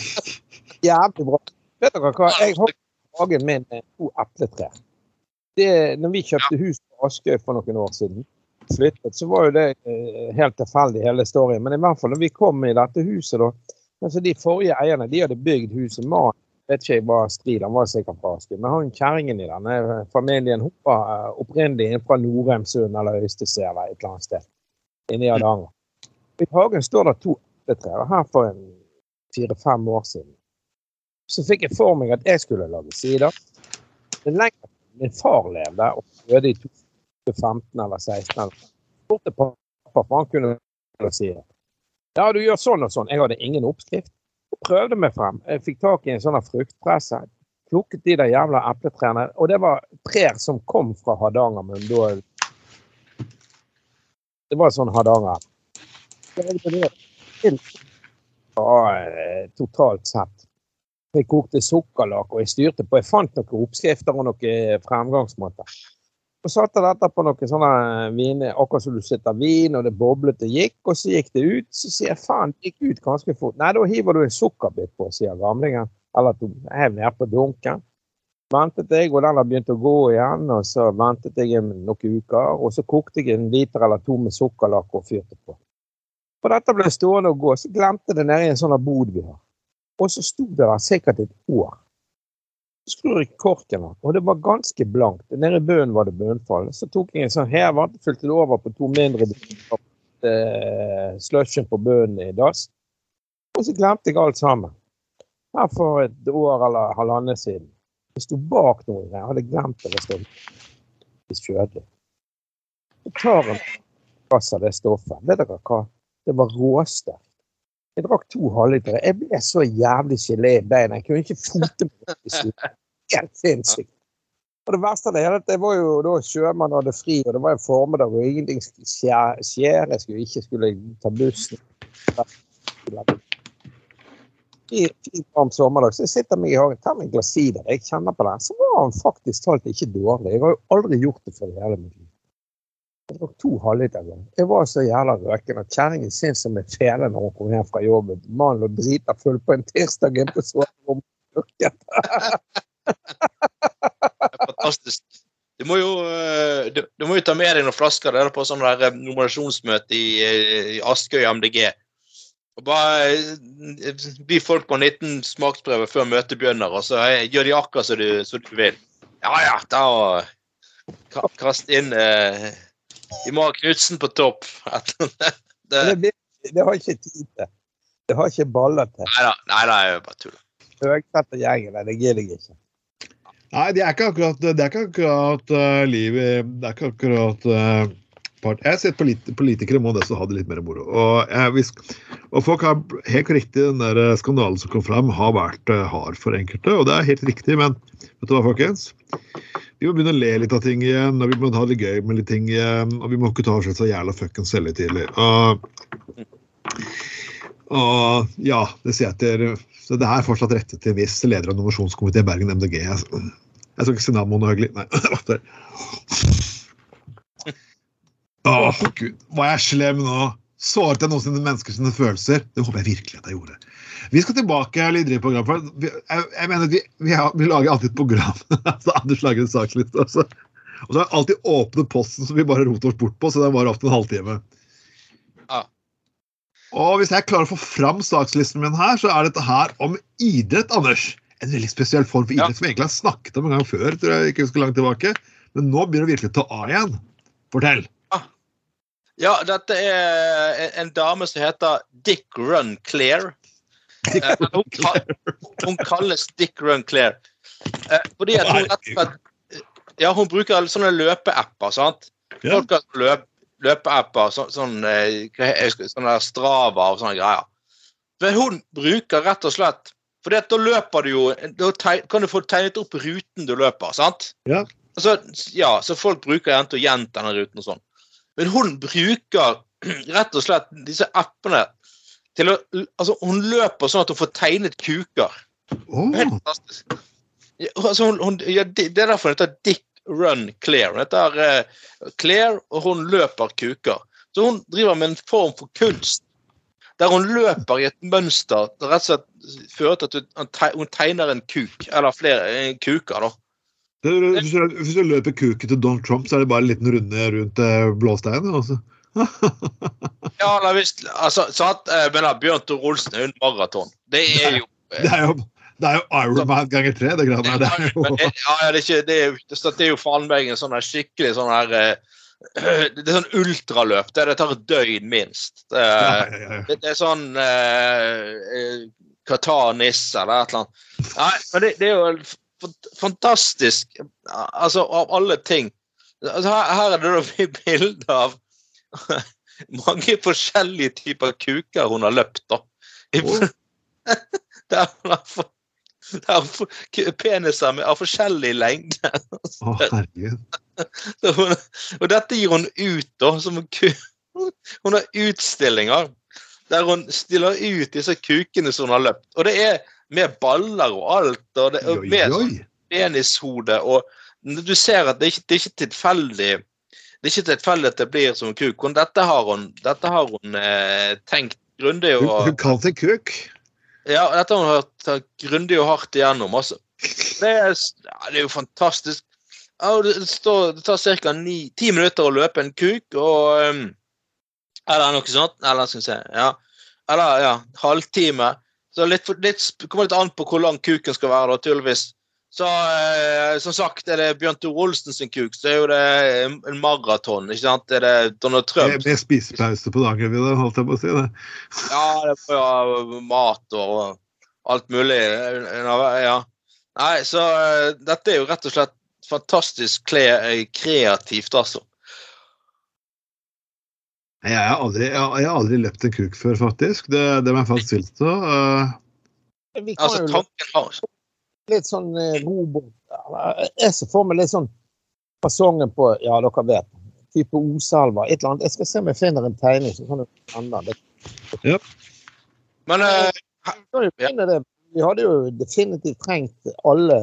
Jævlig bra. Vet dere hva? Jeg har hagen min eh, to epletrær. Det, når vi kjøpte hus på Askøy for noen år siden, flyttet, så var jo det eh, helt tilfeldig hele storyen. Men i hvert fall når vi kom i dette huset, da altså De forrige eierne de hadde bygd huset. Mannen vet ikke jeg hva strid, han var sikkert fra Askøy. Men han kjerringen i denne familien hun var inn opprinnelig fra Norheimsund eller Øystese et eller annet sted. Inne i Hardanger. I hagen står det to epletrær. Her for en fire-fem år siden så fikk jeg for meg at jeg skulle lage sider. Men lenger min far levde og døde i 2015 eller 16 eller spurte pappa, for han kunne si det. Ja, du gjør sånn og sånn. Jeg hadde ingen oppskrift. Prøvde meg frem. Jeg fikk tak i en sånn fruktpresse. Plukket de der jævla epletrærne. Og det var trær som kom fra Hardanger, men da Det var sånn Hardanger. Eh, totalt sett. Jeg kokte sukkerlake og jeg styrte på. Jeg fant noen oppskrifter og noen fremgangsmåter. Og satte dette på noen sånne viner, akkurat som du sitter vin, og det boblet og gikk. Og så gikk det ut. Så sier jeg faen, det gikk ut ganske fort. Nei, da hiver du en sukkerbit på, sier gamlingen. Eller at du Hev ned på dunken. Ventet jeg, og den har begynt å gå igjen. Og så ventet jeg noen uker, og så kokte jeg en liter eller to med sukkerlakk og fyrte på. For dette ble stående og gå, så glemte det nede i en sånn bod vi har. Og så sto det der sikkert et år. Skrur jeg korken av, og det var ganske blankt. Nede i bunnen var det bunnfall. Så tok jeg en sånn hever, fylte det over på to mindre eh, slushen på bunnen i dass. Og så glemte jeg alt sammen. Her for et år eller halvannet siden. Jeg sto bak noe. Jeg hadde glemt det. Det stod kjødelig. Jeg tar en gass av det stoffet. Vet dere hva? Det var råsterkt. Jeg drakk to halvlitere. Jeg ble så jævlig gelé i beina. Jeg kunne ikke fote meg. Helt sinnssykt. Og det verste av det hele, det var jo da sjømann hadde fri, og det var en formiddag, og ingenting skjer. Jeg skulle ikke skulle ta bussen. Fin, varm sommerdag, så jeg sitter meg i hagen, tar meg en glass jeg kjenner på den. Så var han faktisk talt ikke dårlig. Jeg har jo aldri gjort det før i hele mitt liv. Jeg drakk to halvliter. Jeg var så jævla røken at kjerringen syntes som en fele når hun kom hjem fra jobben. Mannen lå drita full på en tirsdag inne på soverommet. Fantastisk. Du må jo, eh, du, du må jo ta med deg noen flasker der på sånn der eh, nominasjonsmøte i, eh, i Askøy MDG. Og bare By folk på en liten smaksprøve før møtet begynner, og så gjør de akkurat som du, du vil. Ja ja, da og Kast inn eh, Vi må ha Knutsen på topp. det, Det, det, har ikke tid til. Det har ikke baller til. nei da, nei da, jeg bare tuller. Høgsetter gjengen, nei, det gidder jeg ikke. Nei, det er ikke akkurat, det er ikke akkurat uh, livet Det er ikke akkurat uh, part. Jeg har sett polit politikere må nesten ha det litt mer moro. Og, jeg, hvis, og folk har helt riktig den der eh, skandalen som kom fram, har vært uh, hard for enkelte. Og det er helt riktig, men vet du hva, folkens? Vi må begynne å le litt av ting igjen, og vi må ha det gøy med litt ting igjen. Og vi må ikke ta oss så jævla fuckings selvhøytidelig. Og, og ja, det sier jeg til Så det er fortsatt rettet til viss leder av nominasjonskomiteen Bergen MDG. Jeg, jeg skal ikke si navn noe hyggelig. Nei. Å, oh. Gud. Var jeg slem nå? Såret jeg noensinne mennesker sine følelser? Det håper jeg virkelig at jeg gjorde. Vi skal tilbake eller i program, for jeg, jeg mener vi, vi, har, vi lager alltid et program. så Anders lager en saksliste. Og så, og så har jeg alltid åpnet posten som vi bare roter oss bort på, så den varer ofte en halvtime. Ja. Og hvis jeg klarer å få fram sakslisten min her, så er dette her om idrett, Anders. En veldig spesiell form for Ja. idrett som vi egentlig har snakket om en gang før. tror jeg ikke husker langt tilbake. Men nå begynner det virkelig å ta av igjen. Fortell. Ja, dette er en- dame som heter Dick Run Clear. Eh, hun, hun kalles Dick Run Clear. Eh, fordi at hun, rett og slett- ja, hun bruker sånne løpeapper. sant? Folk har løp, løpeapper, så, sånn, eh, sånne Strava og sånne greier. Men hun bruker rett og slett fordi da løper du jo Da kan du få tegnet opp ruten du løper, sant? Ja. Altså, ja, så folk bruker gjerne å gjenta den ruten og sånn. Men hun bruker rett og slett disse appene til å Altså, hun løper sånn at hun får tegnet kuker. Oh. Helt fantastisk. Altså, hun, hun, ja, det det er derfor hun heter Dick Run Clear. Hun heter uh, Claire, og hun løper kuker. Så hun driver med en form for kunst der hun løper i et mønster som rett og slett fører til at hun- hun teg- hun tegner en kuk, eller flere eh, kuker, da. Hvis, du, hvis du løper kuken til Donald Trump, så er det bare en liten runde rundt eh, blåsteinen. Altså. Ja, eller hvis altså, sant? Men Bjørn Tor Olsen er jo en maraton. Det er jo Det er jo, det er jo Ironman ganger tre, det greiene der. Det er jo, det, ja, det, er ikke, det, er jo, det, det er jo faen meg en sånn skikkelig sånn her eh, Det er sånn ultraløp. Det, det tar et døgn minst. Det, er sånn eh, eh, Qatar Nisse eller et eller annet. Nei, men det, det er jo fantastisk. Altså, av alle ting. Altså, her, her er det da bilder av mange forskjellige typer kuker hun har løpt, da. Åh. Der hun har fått peniser med, av forskjellig lengde. Å, herregud. Hun, og dette gir hun ut, da. Som hun, hun har utstillinger der hun stiller ut disse kukene som hun har løpt. Og det er med baller og alt. Og det, og med penishode. Og du ser at det er ikke, det er ikke tilfeldig det er ikke tilfeldig at det blir som kuk. Hun, dette har hun, dette har hun eh, tenkt grundig Hun, og hun kalte det kuk. Ja, dette har hun hørt tatt grundig og hardt igjennom. Altså. Det, er, ja, det er jo fantastisk. Ja, det, står, det tar ca. ti minutter å løpe en kuk, og um, Eller noe sånt. Eller skal vi se ja. Eller ja, halvtime. Så litt, litt, kommer litt an på hvor lang kuken skal være, tydeligvis. Så eh, som sagt, er det Bjørn Tore Olsen sin kuk, så er jo det en en maraton. ikke sant? Er det Donald Trump Med, med spisepause på dagen, vil jeg holdt jeg på å si det. ja, det får jo mat og alt mulig. Ja. Nei, så eh, dette er jo rett og slett fantastisk kreativt, altså. Jeg har aldri, jeg jeg har aldri løpt en kuk før, faktisk. Det, det må jeg faktisk tilstå. Uh, Vi kan Altså, tanken har litt sånn eh, robot Jeg ser for meg litt sånn fasongen på Ja, dere vet. Type Osalva. Et eller annet. Jeg skal se om jeg finner en tegning så kan endre det. Men eh, Vi kan jo finne det. Vi hadde jo definitivt trengt alle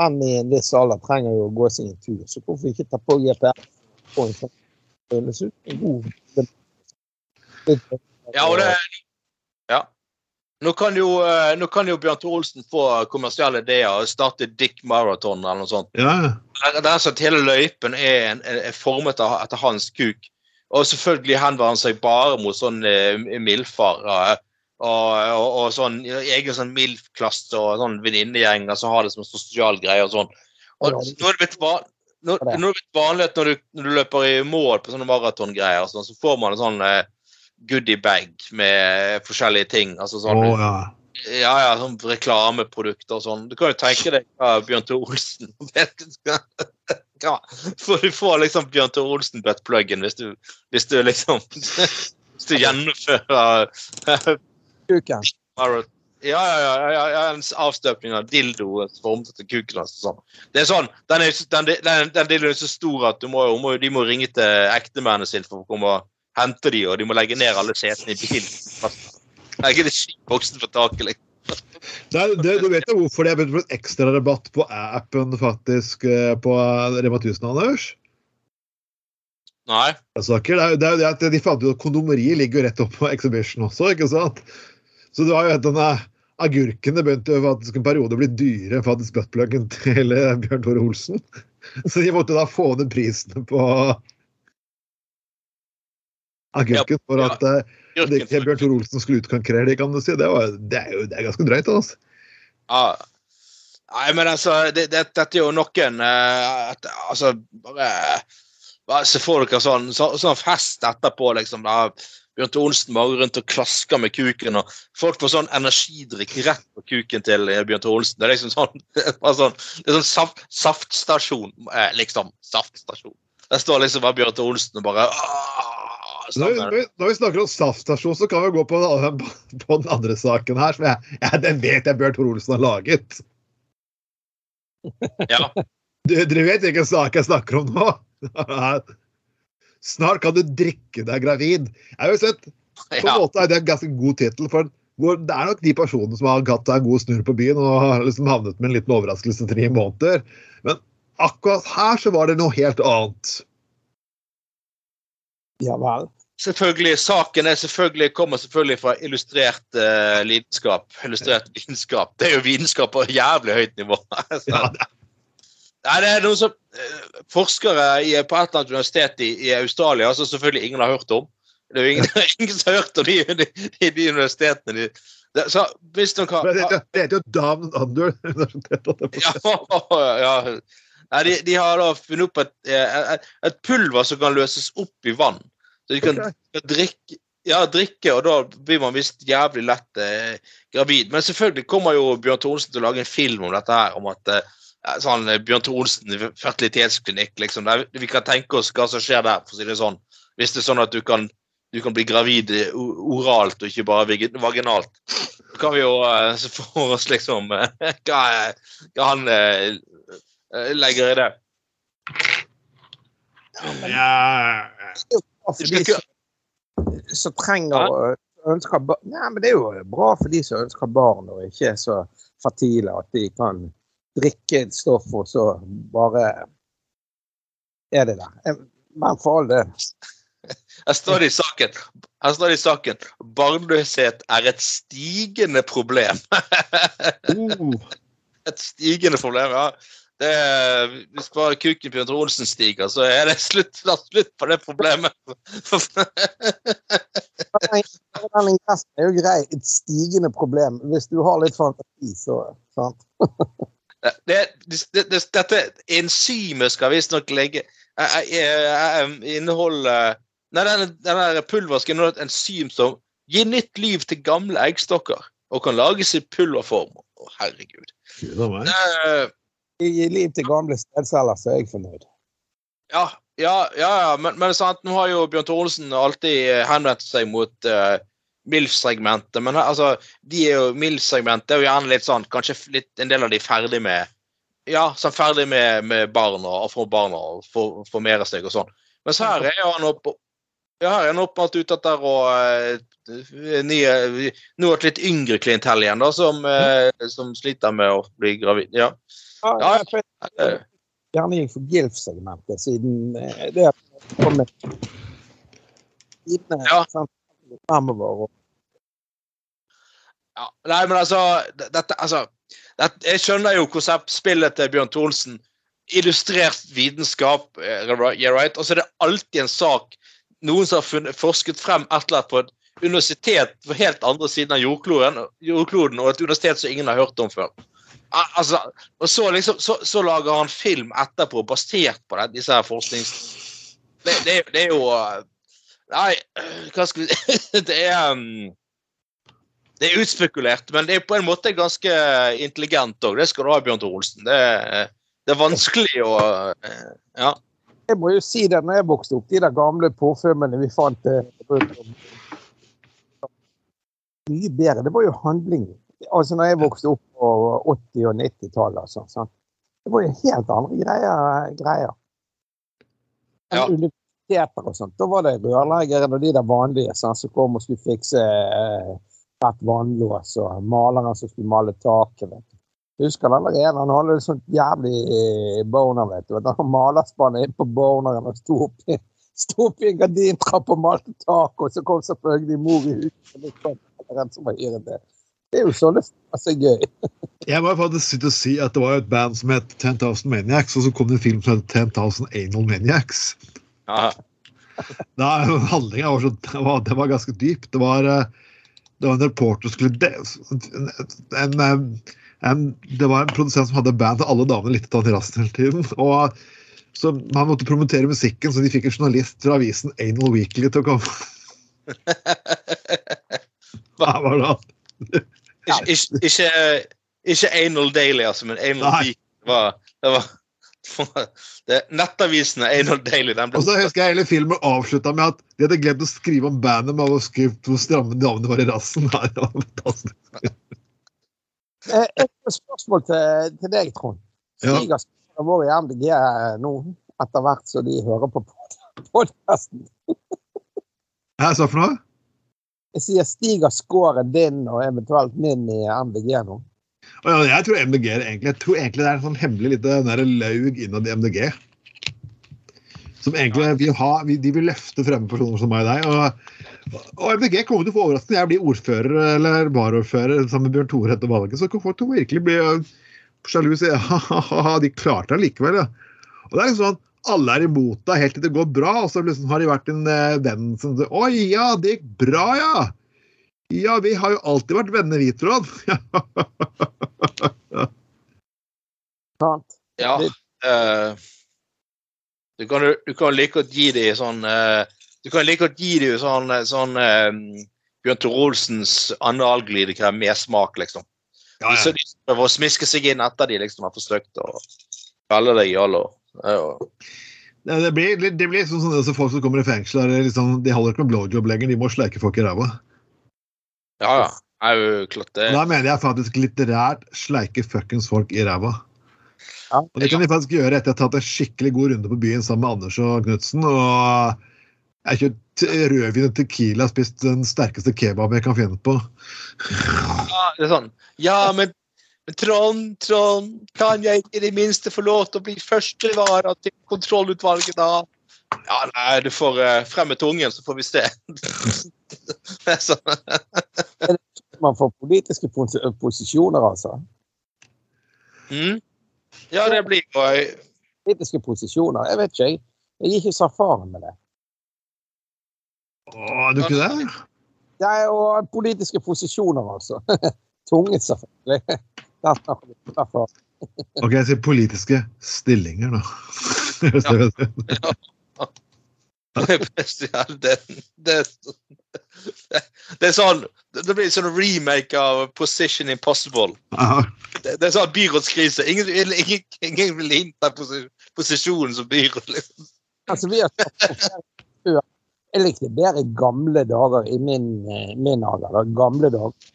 menn i en viss alder trenger jo å gå seg en tur. Så hvorfor ikke ta på GPS en sånn føles en god litt, Ja, og det Ja. Nå kan jo, eh, nå kan jo Bjørn Tor Olsen få kommersielle ideer og starte Dick Marathon eller noe sånt. ja, Det sånn at Hele løypen er, en, er formet av, etter hans kuk. Og selvfølgelig henvender han seg bare mot sånn mildfar. milfer. eh, og, og, og sånn egen sånn MILF-klasse og sånn venninnegjenger som har det som en sosial greie og sånn. Og nå er det blitt van- nå, nå er det blitt vanlig at når du, når du løper i mål på sånne maratongreier, sånn, så får man en sånn eh, goodie bag med forskjellige ting. altså sånn... sånn, ja. ja, ja, sånn reklameprodukter og sånn. Du kan jo tenke deg hva Bjørn Tore Olsen vet ja, For du får liksom Bjørn Tore Olsen-buttpluggen hvis, du- hvis du liksom Hvis du gjennomfører kuken. Ja, ja, ja, ja, ja, en avstøpning av dildo formet etter kuken hans. og Sånn. Det er sånn, Den, er, den, den, den dildoen er så stor at du må, må, de må ringe til ektemennene sine for å komme og hente de, og de må legge ned alle setene i bilen. Legge det skiboksen for taket. Liksom. Er- det, du vet jo hvorfor det er begynt å bli en ekstra rabatt på appen faktisk eh, på Rema 1000, Anders? Nei. Det er, det er det at de fant ut at kondomeriet ligger jo rett opp på Exhibition også, ikke sant? Så du har jo denne agurkene begynte faktisk en periode å bli dyrere enn faktisk buttpluggen til eh, Bjørn Tore Olsen. Så de måtte da få ned prisene på agurken for Ja, at eh, det ikke Bjørn Tor Olsen skulle utkonkurrere det, kan du si. Det, var, det er jo det er ganske drøyt, altså. Ja. Nei, men altså, det, det, dette er jo noen uh, at, Altså, bare, bare se for dere sånn, så, sånn fest etterpå, liksom. da Bjørn Tor Olsen bare rundt og klasker med kuken, og folk får sånn energidrikk rett på kuken til eh, Bjørn Tor Olsen. Det er liksom sånn, det er sånn, det er sånn saft, saftstasjon, eh, liksom. Saftstasjon. Der står liksom bare Bjørn Tor Olsen og bare «Åh!» Når vi, når vi- snakker om saftstasjon, så kan vi gå på, på den andre saken her, som jeg, jeg, den vet jeg Bjørn Tore Olsen har laget. Ja. Du, dere vet hvilken sak jeg snakker om nå? Snart kan du drikke deg gravid. Jeg har jo sett, På en måte er det en ganske god tittel, for det er nok de personene som har hatt en god snurr på byen og har liksom havnet med en liten overraskelse tre måneder. Men akkurat her så var det noe helt annet. Ja vel. Selvfølgelig, Saken er selvfølgelig, kommer selvfølgelig fra illustrert uh, lidenskap. Illustrert vitenskap. Det er jo vitenskap på jævlig høyt nivå. Så- Ja, det- Nei, det er noen som, uh, forskere i, på et eller annet universitet i, i Australia som selvfølgelig ingen har hørt om. Det er jo ingen, ingen som har hørt om de, de, de, de universitetene. De, det, så hvis noen kan det, det det heter jo Down Under. universitetet. ja, ja. Nei, de, de har da funnet opp et, eh, et, et pulver som kan løses opp i vann. Så de kan okay. drikke, ja, drikke, og da blir man visst jævlig lett eh, gravid. Men selvfølgelig kommer jo Bjørn Tore til å lage en film om dette her, om at eh, sånn eh, Bjørn Tore Olsen fertilitetsklinikk, liksom. Der, vi kan tenke oss hva som skjer der, for å si det sånn. Hvis det er sånn at du kan, du kan bli gravid eh, oralt og ikke bare vaginalt. Så kan vi jo eh, få oss liksom hva, hva han legger i det. Ja, skal de som, som trenger og ønsker barn Nei, men det er jo bra for de som ønsker barn og ikke er så fertile at de kan drikke et stoff og så bare er det der. Eh, Men for all del. Her står det i saken her står det i saken barnløshet er et stigende problem. Uh, et stigende problem, ja. Det er, hvis bare kuken Bjørn Olsen stiger, så er det slutt, det er slutt på det problemet. Den ingressen er jo grei. Et stigende problem. Hvis du har litt fantasi, så sant? det, det, det, dette enzymet skal visstnok legge eh, eh, eh, inneholde Nei, denne, denne pulveret skal inneholde et enzym som gir nytt liv til gamle eggstokker og kan lages i pulverform. Å, herregud. Gud Gi liv til gamle stedceller, så er jeg fornøyd. Ja, ja, ja. Men, men sant, nå har jo Bjørn Tore alltid eh, henvendt seg mot uh, MILF-segmentet. Men altså, de er jo MILF-segmentet er jo gjerne litt sånn Kanskje litt, en del av de ferdig med Ja, sånn ferdig med, med barn og få barn og formere seg og sånn. Mens her er han opp, ja, her er han åpenbart ute etter å uh, nye, Nå et litt yngre klientell igjen, da, som, eh, som sliter med å bli gravid. Ja. Ja, jeg eh, gjerne gikk for GILF-segmentet, siden eh, det kommer kommet Ja. fremover. Ja, nei, men altså, dette, altså dette, Jeg skjønner jo konseptspillet til Bjørn Thorsen. Illustrert vitenskap, eh, yeah, right? og så er det alltid en sak Noen som har funnet, forsket frem et eller annet på et universitet på helt andre siden av jordkloden, jordkloden og et universitet som ingen har hørt om før. Al- Altså, og så, liksom, så, så lager han film etterpå basert på det, disse her forsknings... Det, det, det er jo eh, Nei, hva skal vi si Det er um, det er utspekulert, men det er på en måte ganske intelligent òg. Det skal du ha, Bjørn Tore Olsen. Det, er- det er vanskelig å eh, Ja. jeg må jo si det, når jeg vokste opp, de der gamle påfilmene vi fant eh, Mye bedre. Det var jo handling. Altså når jeg vokste opp på 80- og 90-tallet. Altså, sånn, det var jo helt andre greier. greier. Ja. Universiteter og sånt. Da var det rørleggeren og de der vanlige sånn, som kom og skulle fikse eh, rett vannlås, og maleren som skulle male taket. vet du. Jeg husker den der ene, han hadde et sånt jævlig eh, boner, vet du. Han malerspannet inn på boneren og sto oppi sto opp i en gardintrapp og malte tak, og så kom selvfølgelig mor i huset. og det sånn, en som var irritert. Det er jo så altså, gøy. Jeg må faktisk sitte og si at det var et band som het 10,000 Maniacs, og så kom det en film som het 10,000 Anal Maniacs. Ja. Da, handlinga var, så, det var, var ganske dyp. Det var, eh, det var en reporter som skulle de, en, en, eh, en, Det var en produsent som hadde band til alle damene litt av terrassen hele tiden. og så Man måtte promotere musikken, så de fikk en journalist fra avisen Anal Weekly til å komme. Hva var det? Ikke, ikke, ikke, ikke Anal Daily, altså, men Anal Nei. Week. Det var, det var det, Nettavisene Anal Daily den ble Og så husker jeg hele filmen avslutta med at de hadde glemt å skrive om bandet med å hvor stramme damene var i rassen. Nei, det var fantastisk. Eh, Et spørsmål til, til deg, Trond. Skåren vår i MDG nå, etter hvert som de hører på podkasten? Hva sa du for noe? Jeg sier stiger scoren din og eventuelt min i MDG nå? Ja, jeg tror MDG egentlig, jeg tror egentlig det er en sånn hemmelig lite laug innad i MDG. Som egentlig vil ha, de vil løfte fremme personer som meg og deg. Og, og MDG kommer til å få overraskende. Jeg blir ordfører eller varaordfører sammen med Bjørn Tore etter valget, så kan folk til å virkelig bli øh, sjalu og si ha-ha-ha, de klarte det likevel, ja. Og det er liksom sånn, alle er imot deg helt til det går bra, og så liksom har de vært en eh, venn som sier Oi, ja, det gikk bra, ja. Ja, vi har jo alltid vært venner, vi, Trond. Sant? Ja. Uh, du, kan, du kan like godt gi dem sånn uh, Du kan like godt gi dem sånn, sånn eh, Bjørn Tore Olsens analglidekrem med smak, liksom. Ja, Så ja. de prøver å smiske seg inn etter de liksom har forsøkt å kalle deg jallo. Ja. Det, det blir, det blir sånn, sånn altså folk som kommer i fengsel, er liksom, de holder ikke med blowjob lenger, de må sleike folk i ræva. ja, ja. Er jo klart det. Da mener jeg faktisk litterært sleike fuckings folk i ræva. Ja. Og det kan de faktisk gjøre etter å ha tatt en skikkelig god runde på byen sammen med Anders og Knutsen. Og jeg har kjøpt rødvin og tequila spist den sterkeste kebaben jeg kan finne på. Ja, det er sånn Ja, men, men Trond, Trond, kan jeg i det minste få lov til å bli førstevara til kontrollutvalget, da? Ja, nei, du får uh, fremme tungen, så får vi se. Det er sånn. Man får politiske pos posisjoner, altså. Mm. Ja, det blir jo eh, Politiske posisjoner, jeg vet ikke, jeg. Jeg er ikke så erfaren med det. Å, er du ikke det? Nei, og politiske posisjoner, altså. Tunge, selvfølgelig. Derfor. Ok, jeg sier politiske stillinger, da. Ja, det, det, det er sånn Det blir sånn remake av Position Impossible. Det, det er sånn byrådskrise. Ingen, ingen, ingen vil innta posi- posisjonen som byråd. Liksom. Altså, vi har. Jeg likte bedre gamle dager i min, eh, min alder. da. Gamle dager.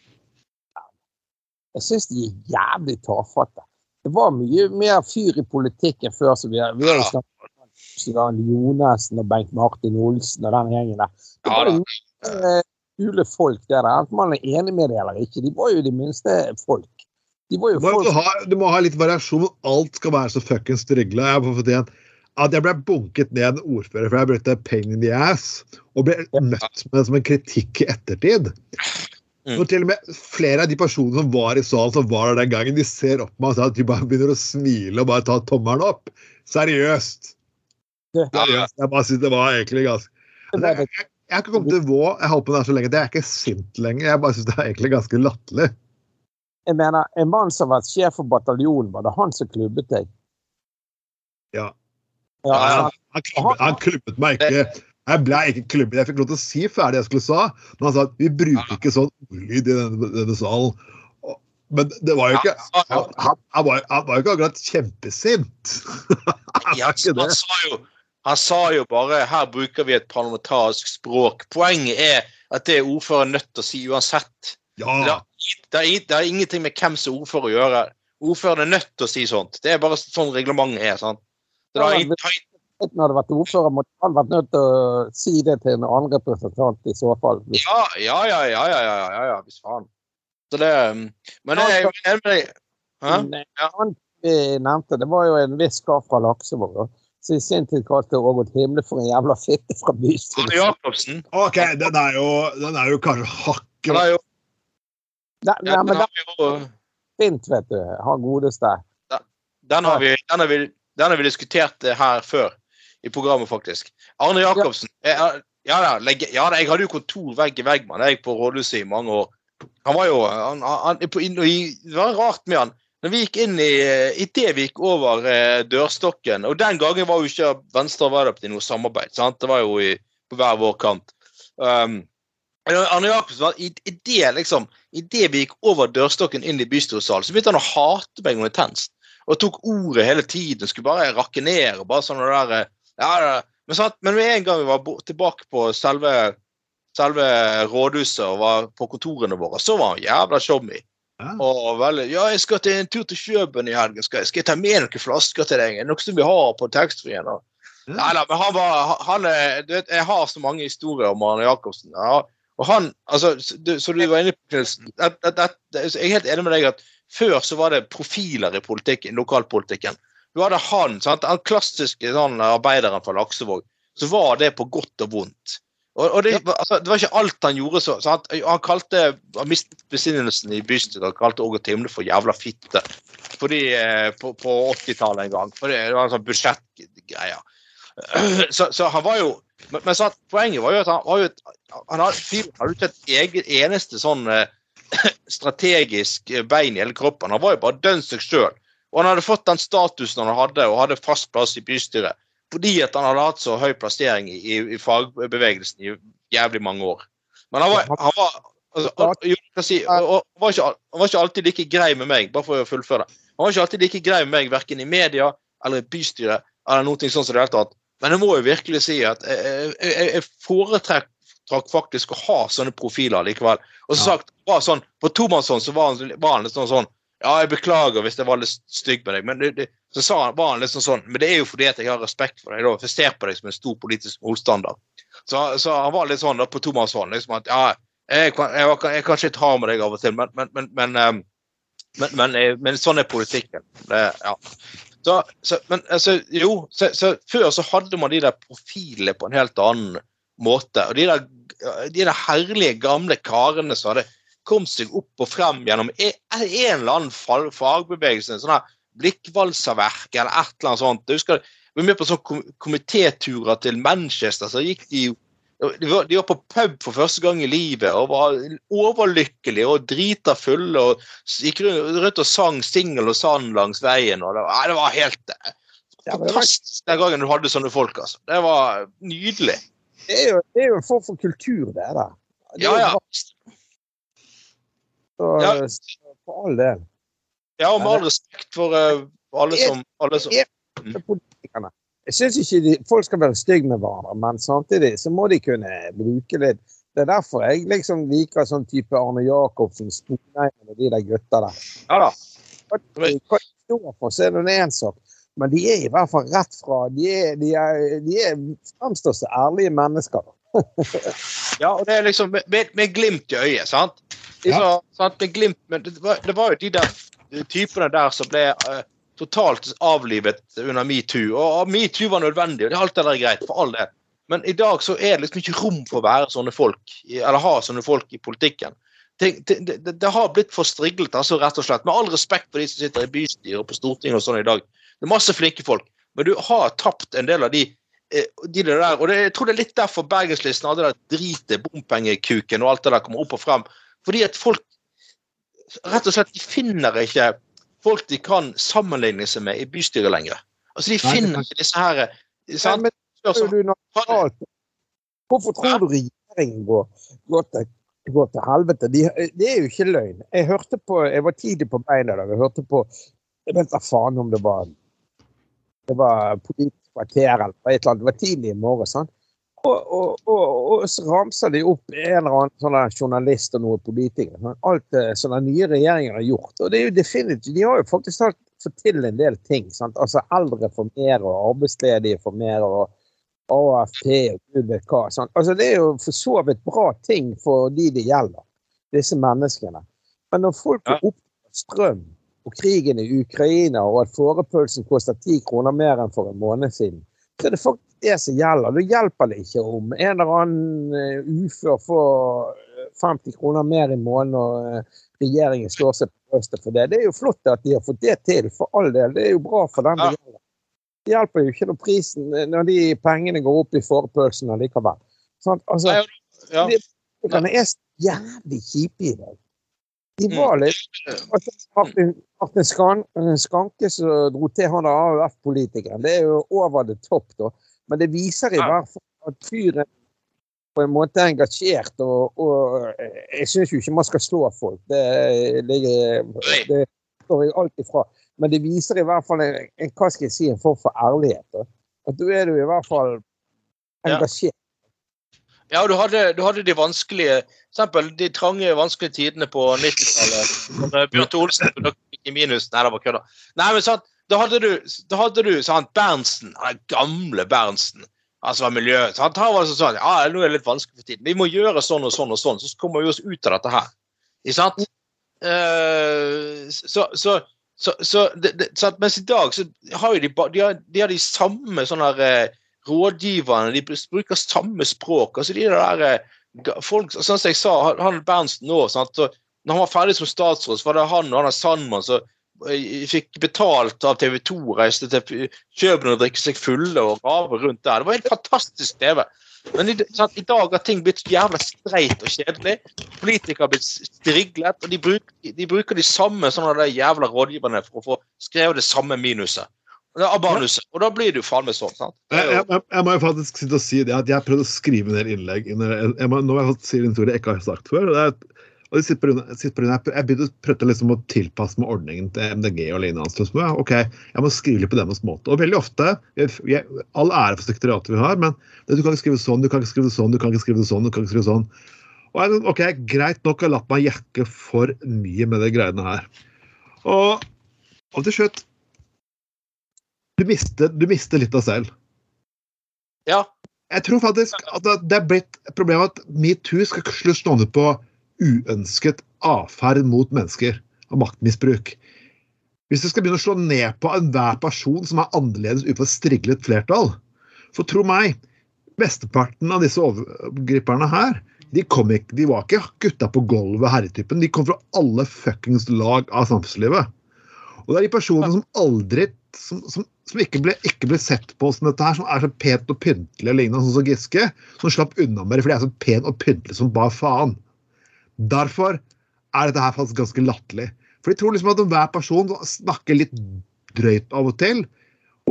Jeg syns de er jævlig tafatte. Det var mye mer fyr i politikken før. Så vi vi har snakket Jonassen og Bengt Martin Olsen og den gjengen der. Det var jo mye, eh, kule folk der. Enten man er enig med det eller ikke. De var jo de minste folk. De var jo Du må, ha, du må ha litt variasjon. Alt skal være så fuckings. Jeg igjen at jeg ble bunket ned en ordfører for jeg brukte pain in the ass, og ble møtt med det som en kritikk i ettertid. Mm. Når til og med flere av de personene som var i salen som var der den gangen, de ser opp på meg og sier at de bare begynner å smile og bare ta tommelen opp. Seriøst. Seriøst. Jeg bare synes det var egentlig ganske Altså, jeg, jeg, jeg har ikke kommet til Vå, jeg holdt på der så lenge, det er ikke sint lenger. Jeg bare synes det er egentlig ganske latterlig. Jeg mener, En mann som var sjef for bataljonen, var det han som klubbet deg? Ja. Ja, Ja, han. Han klubbet, han klubbet meg ikke. Jeg ble ikke klubbet. Jeg fikk lov til å si ferdig det jeg skulle sa, men han sa at vi bruker ikke sånn ordlyd i denne, denne salen. Men det var jo ikke Han, han, var, han var jo ikke akkurat kjempesint. Han Ja, han, sa jo, han sa jo bare her bruker vi et parlamentarisk språk. Poenget er at det er ordføreren nødt til å si uansett. Det er, det, er, det er, ingenting med hvem som er ordfører å gjøre. Ordføreren er nødt til å si sånt. Det er bare sånn reglementet er. sant? Det Ja, har, når det hadde vært ordfører, måtte han vært nødt til å si det til en annen representant i så fall. Ja, ja, ja, ja, ja, ja, ja, ja, hvis faen. Så det um, Men det er jo enig med Vi nevnte, det var jo en viss kar fra Laksevåg. Så i sin tid kalte Rogot Himle for en jævla fitte fra bystyret. Jacobsen. OK, den er jo, den er jo kanskje hakket Nei, nei, men den er jo Fint, vet du. Han godeste. Den har vi, den har vi den har vi diskutert eh, her før i programmet, faktisk. Arne Jacobsen Ja, ja, ja, legge- ja, jeg hadde jo kontor vegg i vegg med han, på rådhuset i mange år. Han var jo han, han, på, i- Det var rart med han. Når vi gikk inn i Idet vi gikk over eh, dørstokken Og den gangen var jo ikke Venstre og Arbeiderpartiet noe samarbeid. sant? Det var jo i, på hver vår kant. Um, Arne Jacobsen var i, i det liksom Idet vi gikk over dørstokken inn i bystyresalen, så begynte han å hate meg noe intenst. Og tok ordet hele tiden. Skulle bare rakke ned. og bare sånn det der, eh, ja. Men, sant? men med en gang vi var tilbake på selve, selve rådhuset og var på kontorene våre, så var han jævla showmy. Ja. Og veldig Ja, jeg skal til en tur til Kjøben i helgen. Skal, jeg- skal jeg ta med noen flasker til deg? Noe som vi har på taxfree-en? Nei da, men han var han er, du vet, Jeg har så mange historier om Arne Jacobsen. Ja, og han, altså, du, så du var inne på at- Jeg er helt enig med deg at før så var det profiler i politikken, lokalpolitikken. Du hadde han, sant? den klassiske sånn, arbeideren fra Laksevåg. Så var det på godt og vondt. Og, og det, altså, det var ikke alt han gjorde så. Sant? Han kalte han mistet besinnelsen i bystyret og kalte Åge Timle for jævla fitte. Fordi, eh, på, på 80-tallet en gang. For det, var en sånn budsjettgreie. Så, så han var jo Men, men sant, poenget var jo at han var jo et, han hadde, hadde ikke et eget eneste sånn eh, strategisk bein i hele kroppen. Han var jo bare dønn seg sjøl. Og han hadde fått den statusen han hadde, og hadde fast plass i bystyret fordi at han hadde hatt så høy plassering i, i, i fagbevegelsen i jævlig mange år. Men han var, han var altså, si, han, var ikke, han var ikke alltid like grei med meg, bare for å fullføre det. Han var ikke alltid like grei med meg, verken i media eller i bystyret eller noe sånt som det hele tatt. Men jeg må jo virkelig si at jeg, jeg, jeg foretrakk faktisk å ha sånne profiler likevel. Og som sagt, var sånn, på tomannshånd så var han, var han sånn sånn Ja, jeg beklager hvis jeg var litt stygg med deg, men det, det, så sa han, var han liksom sånn Men det er jo fordi at jeg har respekt for deg, da. For jeg ser på deg som en stor politisk motstander. Så, så han var litt sånn da på tomannshånd. Liksom at ja, jeg, kan- jeg, var- jeg kan kanskje ta med deg av og til, men, men, men, men, ehm, men, men, eh, men sånn er politikken. Det, ja. Så, så, men altså, jo, så, så før så hadde man de der profilene på en helt annen måte. Og de der, de der herlige gamle karene som hadde kommet seg opp og frem gjennom en, en eller annen fagbevegelse. Sånn her Blikkvalserverk eller et eller annet sånt. Jeg husker vi var med på sånne kom- komitéturer til Manchester. så gikk de jo de var, de var på pub for første gang i livet og var overlykkelige og drita fulle og gikk rundt, og sang singel og sand langs veien. og Det var, det var helt eh, det var- fantastisk den gangen du hadde sånne folk. altså. Det var nydelig. Det er jo, det er jo en form for kultur, det der. Det Ja, ja. Så- Ja. så For all del. Ja, og med all respekt for uh, alle som, alle som Med. Jeg syns ikke de, folk skal være stygge med hverandre, men samtidig så må de kunne bruke litt Det er derfor jeg liksom liker sånn type Arne Jacobsen, Sponheim og de der gutta der. Ja da. Hva hva de står for, så er det en sak. Men de er i hvert fall rett fra De, er, de, er, de er, fremstår som ærlige mennesker. Ja, og det er liksom med, med, med glimt i øyet, sant? Så, sant? Med glimt, men det var, det var jo de der typene der som ble uh, totalt avlivet under metoo. Og, metoo var nødvendig, og det er alt det der greit, for all del. Men i dag så er det liksom ikke rom for å være sånne folk, eller ha sånne folk i politikken. Det, det, det, det har blitt for striglet, altså, rett og slett. Med all respekt for de som sitter i bystyret og på Stortinget og sånn i dag. Det er masse flinke folk, men du har tapt en del av de eh, de der, og det, Jeg tror det er litt derfor Bergenslisten hadde det der dritet, bompengekuken og alt det der kommer opp og frem. Fordi at folk rett og slett de finner ikke folk de kan sammenligne seg med i bystyret lenger. Altså De finner ikke disse her sant? sånn, Hvorfor tror du regjeringen går, går, til, går til helvete? De, det er jo ikke løgn. Jeg hørte på, jeg var tidlig på beina i dag. Jeg hørte på Jeg vet da faen om det var det var Politisk kvarter eller et eller annet. Det var tidlig i morgen. sant? Og, og, og, og så ramser de opp en eller annen sånn journalist og noen politikere. Alt som den nye regjeringen har gjort. Og det er jo definitivt, De har jo faktisk fått til en del ting. sant? Altså Eldre får mer, og arbeidsledige får mer. og AFP og gud vet hva. Sant? Altså, det er jo for så vidt bra ting for de det gjelder, disse menneskene. Men når folk er opptatt av strøm og krigen i Ukraina, og at fårepølsen koster ti kroner mer enn for en måned siden, så er det faktisk det som gjelder. Da hjelper det ikke om en eller annen eh, ufør får eh, 50 kroner mer i måneden og eh, regjeringen slår seg på brystet for det. Det er jo flott at de har fått det til, for all del. Det er jo bra for den det Ja. gjelder. Det hjelper jo ikke når prisen, når de pengene går opp i forpølsen allikevel. Sånn, Altså, ja, ja. politikerne er så jævlig kjipe i dag. De Mm. var litt altså, Martin, Martin Skan, Skanke som dro til han AUF-politikeren, det er jo over the top, da. Men det viser i hvert fall at fyren på en måte er engasjert, og, og jeg syns jo ikke man skal slå folk. Det ligger Det står jeg alt ifra. Men det viser i hvert fall en, en hva skal jeg si, en form for ærlighet. Da. At du er du i hvert fall engasjert. Ja, du hadde, du hadde de vanskelige eksempel, de trange, vanskelige tidene på 90-tallet. Bjørn Thor Olsen gikk i minus. Nei, det var kødda. Nei, men sant, da hadde du, da hadde du sant, Berntsen, den gamle Berntsen. Altså var miljø. Sant? Han var sånn ja, nå er det litt vanskelig for tiden. Vi må gjøre sånn og sånn og sånn, så kommer vi oss ut av dette her. Ikke sant? Eh, så, så, så, så det, det, sant? Mens i dag så har jo de, de, har, de har de samme sånne her, eh, rådgiverne, de bruker samme språk. altså de der eh, folk, Sånn som jeg sa, han- Berntsen nå sant? Så når han var ferdig som statsråd, så var det han og han Sandmann som eh, fikk betalt av TV 2, reiste til København og drikke seg fulle og rave rundt der. Det var helt fantastisk TV. Men i, sant, i dag har ting blitt jævla streit og kjedelig. Politikere har blitt striglet, og de bruker, de bruker de samme sånne der jævla rådgiverne for å få skrevet det samme minuset. Manuset. Og da blir du faen meg sånn. sant? Jeg, jeg, jeg, jeg må jo faktisk sitte og si det at jeg prøvde å skrive del innlegg. Jeg må, nå har jeg fått si en historie jeg ikke har sagt før. er, og det sitter på grunn av- sitter på grunn av- Jeg begynte å prøve liksom å tilpasse meg ordningen til MDG og lignende. Så jeg, ok, jeg må skrive litt på deres måte. Og veldig ofte jeg, jeg, All ære for sekretariatet vi har, men det, du kan ikke skrive sånn, du kan ikke skrive sånn, du kan ikke skrive sånn. du kan ikke skrive sånn. Og jeg, ok, Greit nok jeg har latt meg jekke for mye med de greiene her. Og, og til slutt du mister, du mister litt av selv. Ja. Jeg tror faktisk at det- er blitt et problem at metoo skal slutte slå ned på uønsket atferd mot mennesker og maktmisbruk. Hvis du skal begynne å slå ned på enhver person som er annerledes utenfor striglet flertall, for tro meg, mesteparten av disse overgriperne her, de, kom ikke, de var ikke gutta på gulvet, herretypen. De kom fra alle fuckings lag av samfunnslivet. Og det er de personene som aldri som, som, som ikke, ble, ikke ble sett på som dette her, som er så pent og pyntelig og lignende, sånn som Giske, som slapp unna med det fordi jeg er så pen og pyntelig som bare faen. Derfor er dette her faktisk ganske latterlig. For de tror liksom at hver person snakker litt drøyt av og til,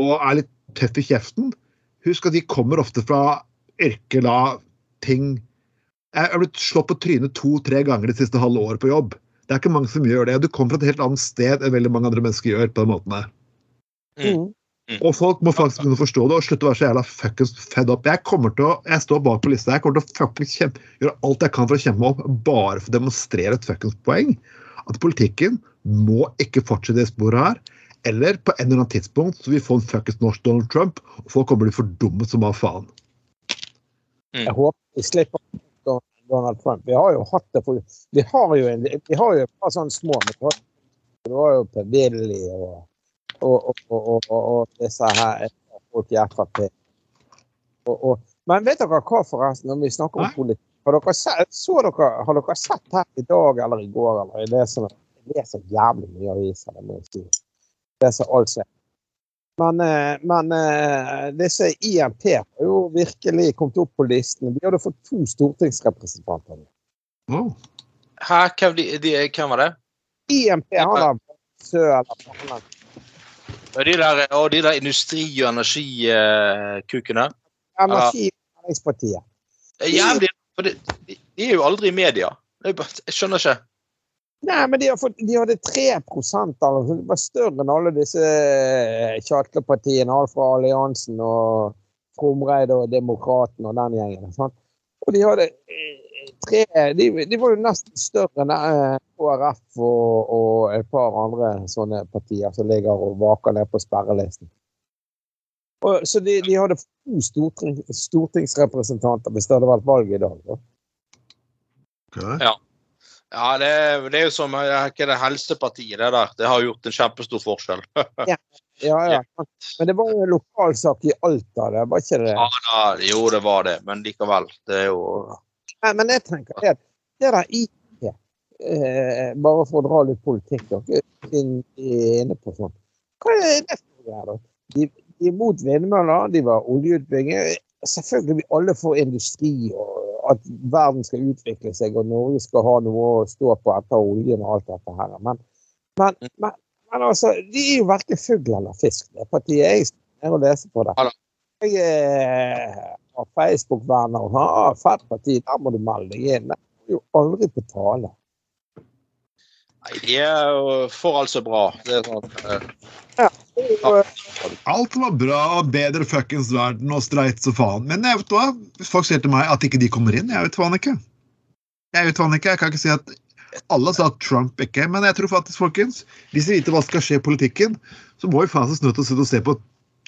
og er litt tøff i kjeften. Husk at de kommer ofte fra yrker da ting Jeg har blitt slått på trynet to-tre ganger det siste halve året på jobb. Det er ikke mange som gjør det. Du kommer fra et helt annet sted enn veldig mange andre mennesker gjør. på den måten der. Mm. Og folk må faktisk begynne å forstå det og slutte å være så jævla fuckings fed up. Jeg kommer til å, jeg står bak på lista. Jeg kommer til å fuckings kjempe, gjøre alt jeg kan for å kjempe meg opp bare for å demonstrere et fuckings poeng. At politikken må ikke fortsette det sporet her. Eller på en eller annen tidspunkt så vi får en fuckings norsk Donald Trump, og folk kommer til å bli fordummet som bare faen. Jeg håper vi slipper Donald Trump. Vi har jo hatt det for Vi har jo, en, vi har jo et par sånne små vi har- var jo Per Willy og, og, og, og, og, disse her folk i Frp. Men vet dere hva, forresten, når vi snakker om politikk har dere, sett, dere, har dere sett her i dag eller i går eller jeg leser, jeg leser jævlig mye aviser, det må jeg si. Leser alt som er. Men, eh, men eh, disse IMP har jo virkelig kommet opp på listen. De hadde fått to stortingsrepresentanter. Mm. Hæ, hvem, de, de, hvem var det? IMP han har Sø Ja, De der, og de der industri- og energikukene. Energi- og Næringspartiet. Jævlig, de, de, de er jo aldri i media. Jeg skjønner ikke. Nei, men de, har fått, de hadde 3 eller. Det var større enn alle disse kjartlepartiene, tjatlepartiene. Alt fra Alliansen og Fromreid og Demokraten og den gjengen. Sant? Og de hadde eh, tre De, de var jo nesten større enn eh, KrF og, og et par andre sånne partier som ligger og vaker ned på sperrelisten. Og, så de, de hadde to storting, stortingsrepresentanter hvis det hadde vært valg i dag. Da. Okay. Ja, det, er- det er jo som er ikke det helsepartiet, det der. Det har gjort en kjempestor forskjell. Ja, ja. Men det var jo en lokalsak i Alta, det var ikke det? Ja, da, jo, det var det, men likevel. Det er jo Nei, men jeg tenker det, det der IT, eh, bare for å dra litt politikk dere er inne på sånn. Hva er det for greier, da? De, de er mot vindmøller, de var oljeutbygging. Selvfølgelig vil alle få industri og at verden skal utvikle seg og Norge skal ha noe å stå på etter oljen og alt dette her. Men, men, men, men altså, de er jo verken fugl eller fisk, det partiet. Jeg er å lese på det. Jeg eh, har Facebook-venner og har fett parti, der må du melde deg inn. Det er jo aldri på tale. Nei, de er jo for alt så bra. Det er sånn eh, eh, Alt var bra og bedre fuckings verden og streit så faen. Men jeg vet hva? folk sier til meg at ikke de kommer inn, jeg vet faen ikke. Jeg vet faen ikke. Jeg kan ikke si at alle sa at Trump ikke, men jeg tror faktisk, folkens, hvis vi vet hva som skal skje i politikken, så må vi faen oss nødt til å se på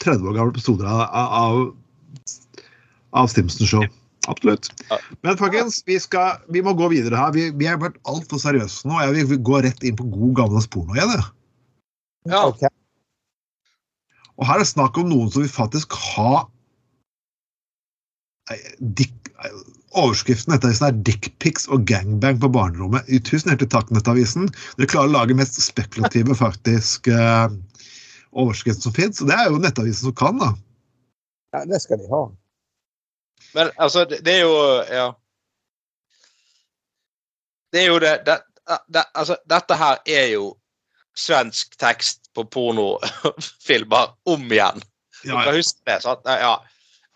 30 år gamle episoder av, av, av Stimson Show. Absolutt. Men folkens, vi, skal, vi må gå videre her. Vi, vi har vært altfor seriøse nå. Jeg vil gå rett inn på god gammeldags porno igjen. jeg. Ja. ok. Og her er det snakk om noen som vil faktisk ha Nei, dick, Overskriften i nettavisen er 'Dickpics og gangbang på barnerommet'. Tusen hjertelig takk, Nettavisen. Dere klarer å lage mest spekulative faktisk eh, overskrifter som fins. Og det er jo Nettavisen som kan, da. Ja, det skal de ha. Men altså, det, det er jo Ja. Det er jo det, det, det Altså, dette her er jo svensk tekst på pornofilmer om igjen. Ja, kan huske det, sant? Ja.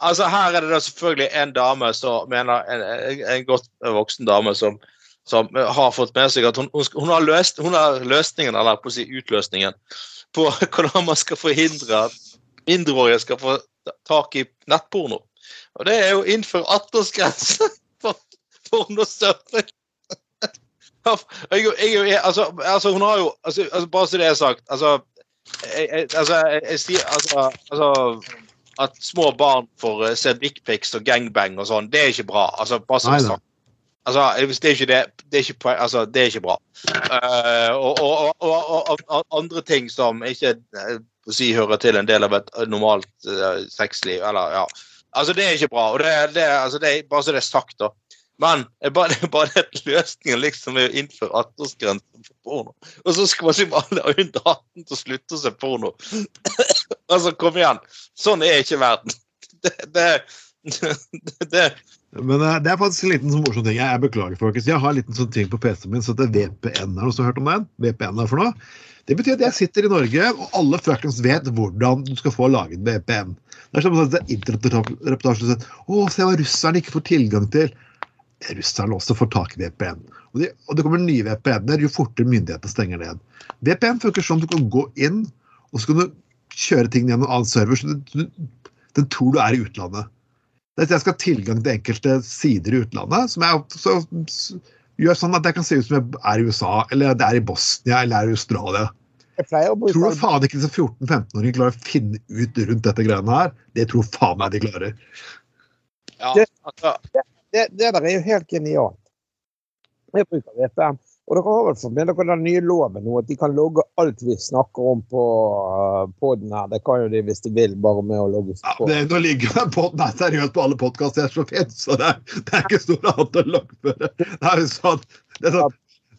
Altså, her er det da selvfølgelig en dame som mener En, en, godt voksen dame som, som har fått med seg at hun, hun, har, løst, hun har løsningen, eller på å si utløsningen, på hvordan man skal forhindre at mindreårige skal få tak i nettporno. Og det er jo innfør 18-årsgrense for pornosurfing. Altså, altså, hun har jo altså, altså, Bare så det er sagt. Altså, jeg, jeg, altså, jeg, jeg altså, altså At små barn får eh, se dickpics og gangbang og sånn, det er ikke bra. Altså, bare er sagt. Altså, det er ikke det, det er ikke, altså, det er ikke bra. Uh, og, og, og, og, andre ting som ikke eh, si, hører til en del av et normalt uh, sexliv, eller ja. Altså, det er ikke bra. og det, det, altså, det er Bare så det er sagt, da. Men det bare, bare det løsningen liksom er å innføre 18-årsgrense for porno. Og så skal man si alle er under 18 til å slutte å se porno. altså, kom igjen. Sånn er ikke verden. Det, det, det, Men uh, det er faktisk en liten sånn morsom ting. Jeg, jeg beklager, folkens. Jeg har en liten sånn ting på PC-en min, så det er VPN. Har du også hørt om den? VPN er for noe? Det betyr at jeg sitter i Norge, og alle fuckings vet hvordan du skal få laget VPN. Det er som en sånn internettreportasje som sier Å, se hva russerne ikke får tilgang til. Russerne også får tak i VPN. Og, de, og det kommer nye VPN-er jo fortere myndighetene stenger ned. VPN funker sånn at du kan gå inn, og så kan du kjøre ting gjennom en annen server. så du, du, Den tror du er i utlandet. Det er at jeg skal ha tilgang til enkelte sider i utlandet, som jeg så, så, gjør sånn at jeg kan se ut som jeg er i USA, eller det er i Bosnia, eller er i Australia. Tror du faen ikke disse 14-15-åringene klarer å finne ut rundt dette greiene her? Det tror faen meg de klarer. Ja, Det- altså, det, det der er jo helt genialt. Jeg bruker VPN. Og dere har vel fått med dere den nye loven nå, at de kan logge alt vi snakker om på poden her. Det kan jo de hvis de vil, bare med å logge seg på. det, nå ligger den podden her seriøst på alle podkaster så fint, så det er, det er ikke stor annet å logge før. Det er jo sånn, det er sånn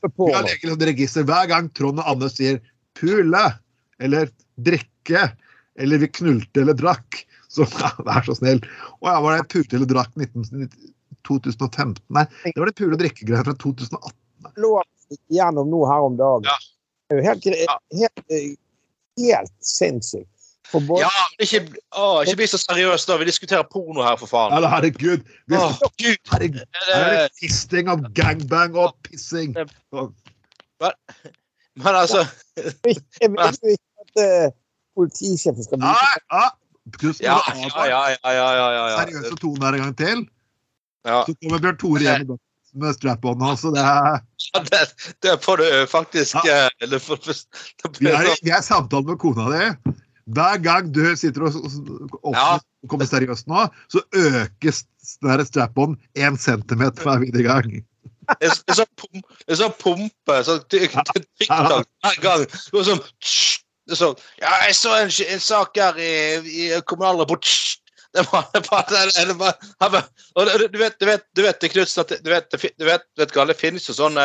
på Vi har et register hver gang Trond og Anne sier 'pule' eller 'drikke' eller 'vi knulte eller drakk'. Så vær så snill. Å ja, var det pute eller drakk 19, 2015? Nei, det var det pule- og drikkegreier fra 2018. lov gjennom nå her om dagen. Ja. Det er jo helt, gre- helt, eh, helt sinnssykt. For både, ja, men ikke, å, ikke bli så seriøs, da. Vi diskuterer porno her, for faen. Eller herregud. Vi, Åh, Gud! herregud. Her er Det, fisting av gangbang og pissing. men altså jeg vil ikke at eh, politisjefen skal bli ja. Ja, ja, ja, ja, ja, ja, ja. Seriøse toner en gang til. ja. Så kommer Bjørn Tore hjem med strap-on. Altså, det er Det, det får du faktisk eh, det for, det blir er, sånn- vi er samtale med kona di. Hver gang du sitter og og- Ja. kommer seriøst nå, så økes den strap-on én centimeter hver videre gang. Det er, det sånn pum, det er sånn pumpe sånn, ty- hver gang. Det er sånn, ja, jeg så en, en sak her i, i Kommunal Rapport. Det var, det var, det, det var, og du vet, du vet, du vet Knutsen, at det- du vet, det du vet, vet det finnes jo sånn,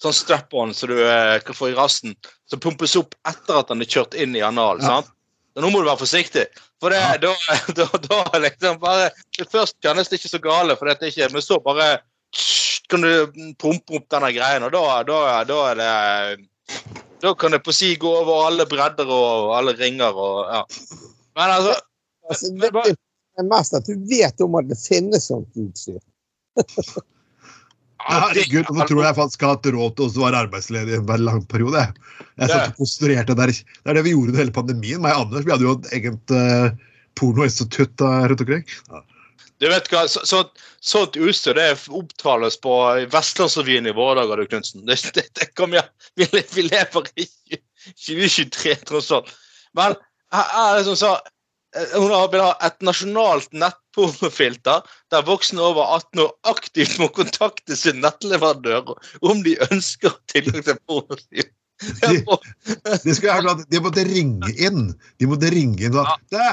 sånn strap-on som du eh, kan få i rassen, som pumpes opp etter at den er kjørt inn i analen. Ja. sant? Nå må du være forsiktig. For det, da, da, da liksom bare det Først kjennes det ikke så gale, for dette ikke, men så bare kan du pumpe opp denne greien, og da, da, da er det Da kan det på si gå over alle bredder og alle ringer og ja. Men altså Altså, det, det er mest at du vet om at det finnes sånt utstyr. Herregud, nå tror jeg faktisk jeg har hatt råd til å være arbeidsledig i en lang periode. Jeg satt og konstruerte der. Det er det vi gjorde under hele pandemien. Meg og Anders vi hadde jo et eget uh, pornoinstitutt rundt omkring. Ja. Du vet hva, så, så, Sånt utstyr det opptales på Vestlandsrevyen i våre dager, du, Knutsen. Det, det, det kom, ja. vi, vi lever i 2023, tross alt. Men jeg, er det som sa eh, Hun har- vil ha et nasjonalt nettpornofilter der voksne over 18 år aktivt må kontakte sin nettleverandør om de ønsker tilgang til pornofilm. De, de, de måtte ringe inn. De måtte ringe inn og «Det,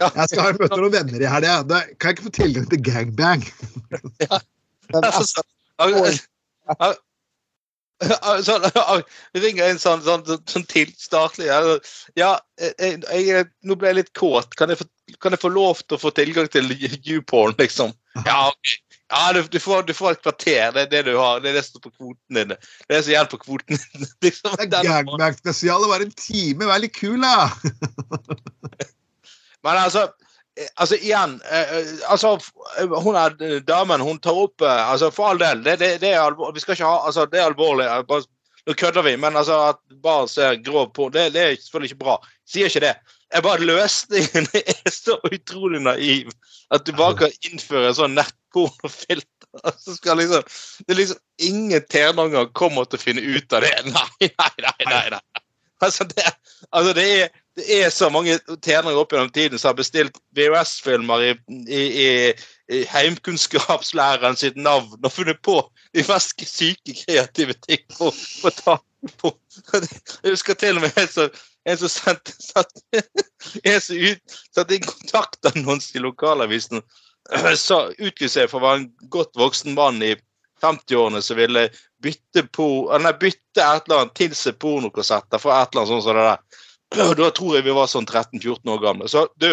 Jeg skal ha møte noen venner i helga. Kan jeg ikke få tilgang til gangbang? Ja. sånn, ringer en sånn, sånn, sånn, til statlig ja, jeg, jeg, nå ble jeg litt kåt. Kan jeg, få, kan jeg få lov til å få tilgang til YouPorn, liksom? Ja, okay. Ja, du, du, får, du får et kvarter. Det er det du har. Det er det som står på kvoten din. Det er det som gjelder på kvoten din. liksom, er gangbang-spesialet var en time. Vær litt kul, da! Men altså, altså igjen eh, eh, altså, Hun er eh, damen, hun tar opp eh, altså For all del, det, det, det er alvor, vi skal ikke ha, altså, det er alvorlig. eh, Bare, nå kødder vi, men altså, at barn ser grov på, det, det er selvfølgelig ikke bra. Sier ikke det. Jeg bare Løsningen er så utrolig naiv at du bare kan innføre sånn nettpornofilter. Så skal liksom, det er liksom Ingen tenåringer kommer til å finne ut av det. Nei, nei, nei. nei, nei. Altså, det, altså det, er, det er så mange tjenere opp gjennom tiden som har bestilt VHS-filmer i, i, i, i heimkunnskapslæreren sitt navn og funnet på de mest syke kreative ting å, å ta på. Jeg husker til og med en som, en som sendte satte inn kontaktannonse i lokalavisen. Så utga seg for å være en godt voksen mann i 50-årene som ville bytte, på, eller bytte et eller annet til seg pornokassetter for et eller annet sånt som det der. Og Da tror jeg vi var sånn 13-14 år gamle. Så du,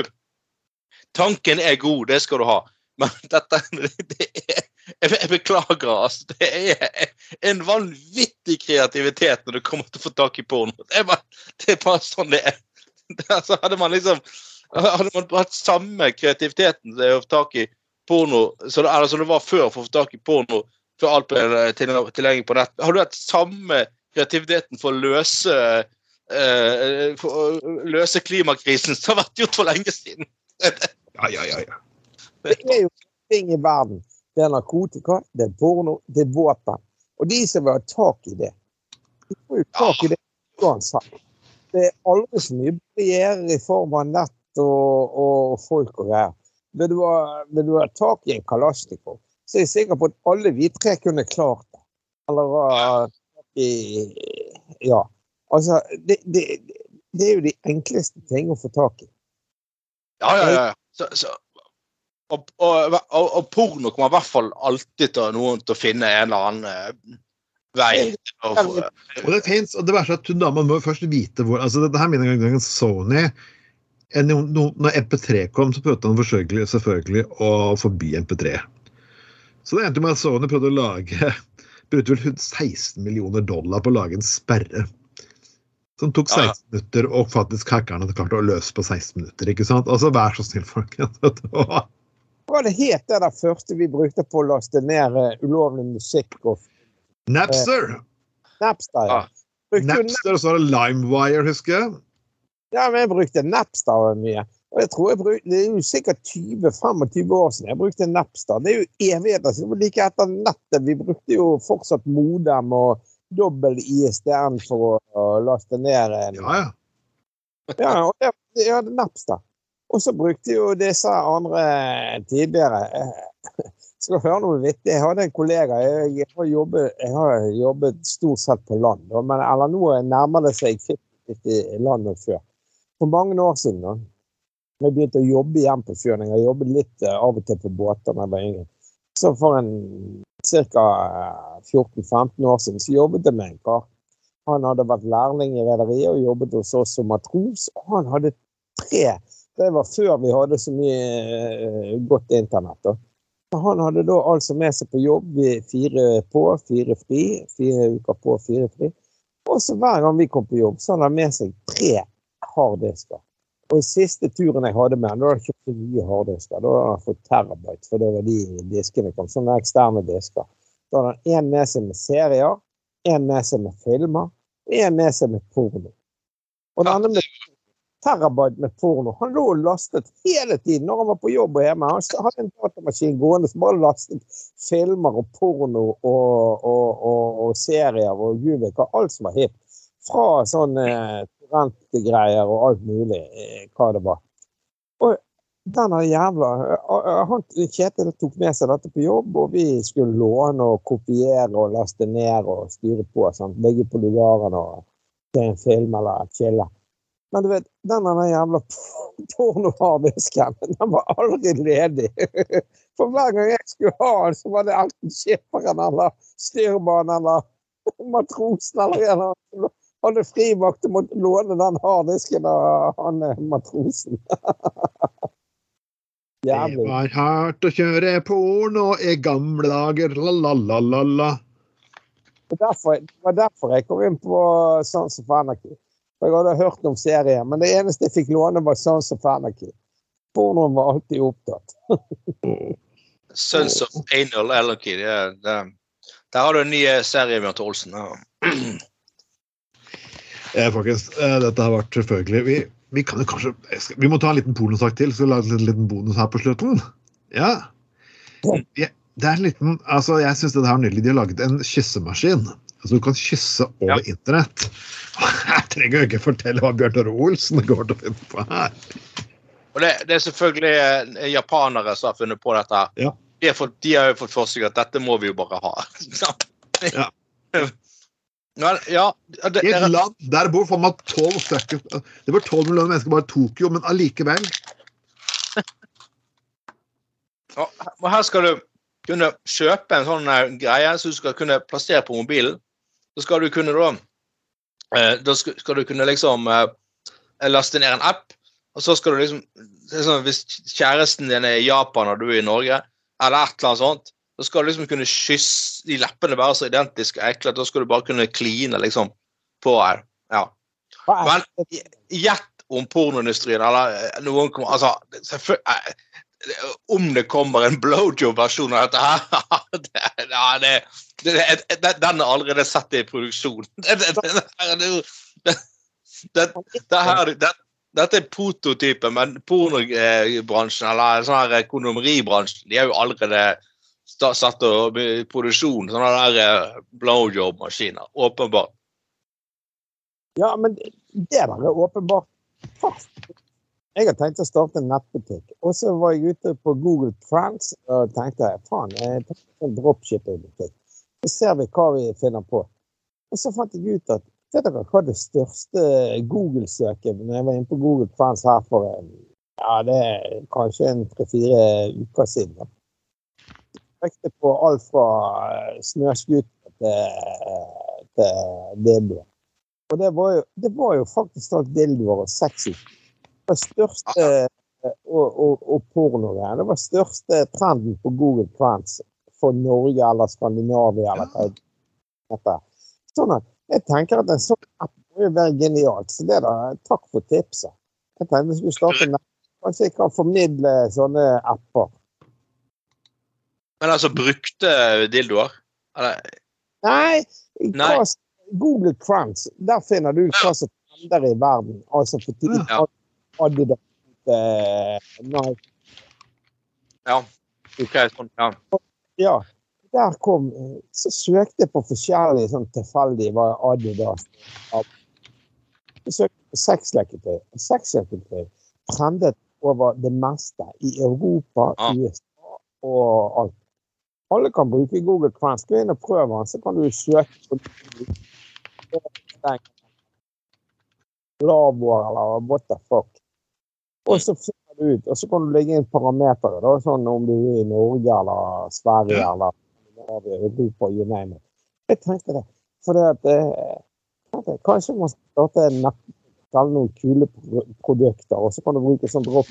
tanken er god, det skal du ha. Men dette det er, jeg, beklager, altså. Det er en vanvittig kreativitet når du kommer til å få tak i porno. Det er bare, det er bare sånn det er. Altså, hadde man liksom Hadde man hatt samme kreativiteten til å få tak i porno som som det var før for å få tak i porno før alt ble tilgjengelig på nett, har du hatt samme kreativiteten for å løse eh, for å løse klimakrisen som har vært gjort for lenge siden? Ja, ja, ja. ja. Det er jo ting i verden. Det er narkotika, det er porno, det er våpen. Og de som vil ha tak i det, de får jo tak i det uansett. Det er aldri så mye barrierer i form av nett og, og folk og greier. Vil du, ha, vil du ha tak i en kalasjnikov, så er jeg sikker på at alle vi tre kunne klart det. Eller uh, i Ja. Altså, det, det, det er jo de enkleste ting å få tak i. Ja, ja, ja. Så, så, og, og, og, og porno kommer i hvert fall alltid til noen til å finne en eller annen eh, vei. Og det finnes, og det verste er at da, man må først vite hvor altså Dette her minner gangen Sony en, no, Når MP3 kom, så prøvde han selvfølgelig, selvfølgelig å forby MP3. Så det endte med at Sony prøvde å lage brukte vel 16 millioner dollar på å lage en sperre. Som tok Ja, ja. minutter, og faktisk hackerne hadde klart å løse på 16 minutter. ikke sant? Altså, Vær så snill, folkens. Hva det het det der første vi brukte på å laste ned uh, ulovlig musikk og Napster! Napster? Ja. Ah. Napster, og så var det LimeWire, husker jeg. Ja, men jeg brukte Napster mye. Og jeg tror jeg brukte, Det er jo sikkert 20-25 år siden jeg brukte Napster. Det er jo evigheter siden. Like etter nettet. Vi brukte jo fortsatt modem og dobbel ISDN for å, laste ned en Ja, ja. Ja, og det, ja, Napster. Og så brukte jo disse andre tidligere Skal du høre noe vittig? Jeg hadde en kollega Jeg, jeg, har, jobbet, jeg har jobbet stort sett på land, men eller nå nærmer det seg aktivt i landet før. For mange år siden da jeg begynte å jobbe igjen på sjøen. Jeg har jobbet litt eh, av og til på båter da jeg var yngre. Så for en ca. 14-15 år siden så jobbet jeg med en kar. Han hadde vært lærling i rederiet og jobbet hos oss som matros. Og han hadde tre Det var før vi hadde så mye eh, godt internett. da. Han hadde da altså med seg på jobb fire på, fire fri. Fire uker på, fire fri. Og så hver gang vi kom på jobb, så hadde han med seg tre harddisker. Og siste turen jeg hadde med han, da hadde jeg nye harddisker. Da hadde han fått terabyte, for det var de diskene kom. Sånne eksterne disker. Da hadde han én med seg med serier, én med seg med filmer, og én med seg med porno. Og denne med terabyte med porno Han lå og lastet hele tiden når han var på jobb og hjemme. Han hadde en datamaskin gående som bare lastet filmer og porno og, og, og, og serier og gud vet hva. Alt som var hipt. Fra sånn eh, rentegreier og alt mulig eh, hva det var. Og denne jævla eh, han, Kjetil tok med seg dette på jobb, og vi skulle låne og kopiere og laste ned og styre på. Sant? Ligge på lugarene og se en film eller chille. Men du vet, denne jævla pornoharddisken, den var aldri ledig. For hver gang jeg skulle ha den, så var det enten skipperen eller styrmannen eller matrosen eller en hadde frivakt og måtte låne den harddisken av han matrosen. Jævlig. Det var hardt å kjøre porno i gamle dager, la-la-la-la. Det var derfor jeg kom inn på Sons of Anarchy. Jeg hadde hørt om serien, men det eneste jeg fikk låne, var Sons of Anarchy. Pornoen var alltid opptatt. Sons of Anal Anarchy. Det, det, der har du en ny serie med Olsen. Ja. Eh, faktisk, eh, dette har vært selvfølgelig vi, vi, kan jo kanskje Vi må ta en liten pornosak til, så vi lager en liten bonus her på slutten. Ja. ja det er en liten, altså Jeg syns det er nydelig. De har laget en kyssemaskin. Altså Du kan kysse over ja. internett. Jeg trenger jo ikke fortelle hva Bjørn Tore Olsen går til å finne på her. Og det, det, er selvfølgelig eh, japanere som har funnet på dette. Ja. De, har fått, de har jo fått for seg at dette må vi jo bare ha. ja. Ja, ja, det, I et land der bor for meg tolv stykker Det var tolv millioner mennesker bare i Tokyo, men allikevel. Og her skal du kunne kjøpe en sånn uh, greie som du skal kunne plassere på mobilen. Så skal du kunne da uh, Da skal, du kunne liksom uh, laste ned en app, og så skal du liksom sånn, Hvis kjæresten din er i Japan og du er i Norge, eller et eller annet sånt, da skal du liksom kunne kysse De leppene være så identiske og ekle at da skal du bare kunne kline liksom på her. Ja. Men gjett om pornoindustrien eller noen kommer Altså selvfølgelig Om det kommer en blowjob-versjon av dette her det, ja, det, det, Den er allerede sett i produksjon. Dette er prototypen, men pornobransjen eller sånn her kondomeribransjen de er jo allerede satt og i produksjon sånne der eh, blowjob-maskiner. Åpenbart. Ja, men det der er åpenbart fast. Jeg har tenkt å starte en nettbutikk. Og så var jeg ute på Google Trends og tenkte faen, jeg tenkte en dropshipping-butikk. Så ser vi hva vi finner på. Og så fant jeg ut at vet dere hva det største Google-søket når jeg var inne på Google Trends her for ja, det er kanskje en tre-fire uker siden. da pekte på alt fra eh, snøscooter til, til dildoer. Og det var, jo, det var jo faktisk alt dildoer og sexy. Det største og, og, og pornogreiene. Det var største trenden på Google Trends for Norge eller Skandinavia eller hva det. Sånn at jeg tenker at en sånn app må være genialt. Så det da, takk for tipset. Jeg tenkte vi skulle starte en Kanskje jeg kan formidle sånne apper men altså brukte dildoer? Eller? Nei, Nei. Google Trends. Der finner du hva som trender i verden. Altså for tiden ja. Adidas uh, Nike. Ja. Ok, sånn, ja. ja. Der kom Så søkte jeg på forskjellige sånn tilfeldige hva Adidas Jeg søkte på sexleketøy. Sexleketøy trendet over det meste i Europa, ja. USA og alt. Alle kan bruke Google Trends. Gå inn og prøv den, så kan du søke på lavvoer eller what the fuck. Og så finner du ut, og så kan du legge inn parametere, da, sånn om du er i Norge eller Sverige Ja. eller Europa, you name it. Jeg tenkte det. For det at eh, tenkte Kanskje man skal starte en nett selge noen kule produkter, og så kan du bruke sånn drop.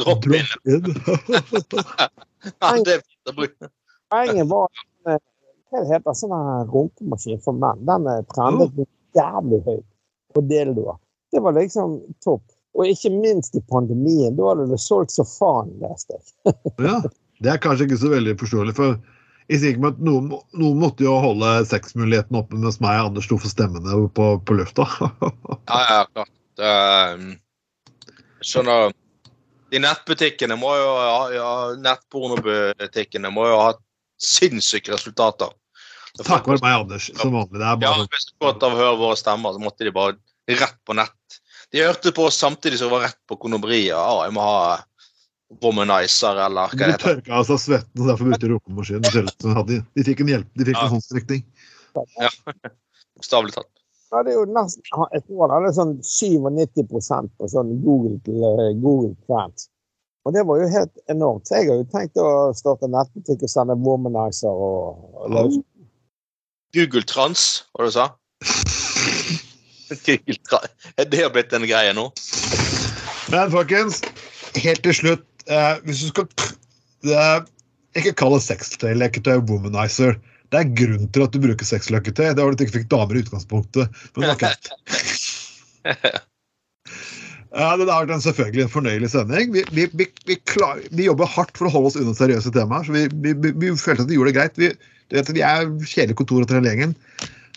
Drop-in. Ja, det er fint å bruke. Poenget var eh, hva heter sånn runkemaskin for menn. Den trendet mm. jævlig høyt på dildoer. Det var liksom topp. Og ikke minst i pandemien. Da hadde det solgt så faen, leste jeg. Ja, det er kanskje ikke så veldig forståelig. for jeg sier ikke at noen, noen måtte jo holde sexmuligheten oppe mens meg og Anders sto for stemmene på, på lufta. Ja, ja, klart. Um, jeg skjønner De nettbutikkene må jo ha ja, Nettpornobutikkene må jo ha sinnssyke resultater. Takk for meg, Anders, som vanlig. Det er Ja, hvis du godt av å høre våre stemmer, så måtte de bare rett på nett. De hørte på oss samtidig som de var rett på kondomeriet. Ja, jeg må ha womanizer, eller hva De det heter. tørka av seg svetten, og derfor rumpemaskinen. Ser ut som De, de fikk en hjelp, de fikk Ja. en håndsrekning. Bokstavelig talt. Ja, det er jo nesten, jeg tror det hadde sånn 97% på sånn Google, eh, Google Trends. Og det var jo helt enormt. Så jeg har jo tenkt å starte nettbutikk og sende womanizer og, og. Google Trans, hva du sa Google Trans. Er det blitt en greie nå? Men folkens, helt til slutt eh, Hvis du skal eh, Ikke kall det sexleketøy womanizer. Det er grunn til at du bruker sexløketøy. Det var at du ikke fikk damer i utgangspunktet. Men ok. Ja, det har vært en selvfølgelig en fornøyelig sending. Vi, vi, vi, vi, klar, vi jobber hardt for å holde oss unna seriøse temaer, så vi, vi, vi, vi følte at vi gjorde det greit. Vi, vet, vi er kjedelige kontor etter hele gjengen.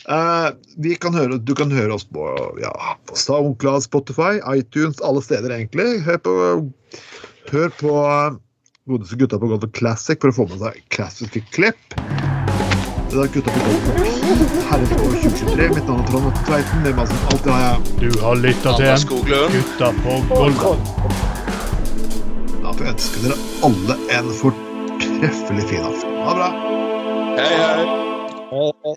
Uh, vi kan høre, du kan høre oss på, ja, på SoundCloud, Spotify, iTunes, alle steder egentlig. Hør på, hør på eh, godeste gutta på Golden Classic for å få med seg klassiske klipp. Det er gutta på Goldbox. Herrens år 2023. Mitt navn er Trond Otto Tveiten. Med meg som alltid har jeg Du har lytta til en Gutta på Goldbox. Da får jeg ønske dere alle en fortreffelig fin aften. Ha det bra. Hei, hei.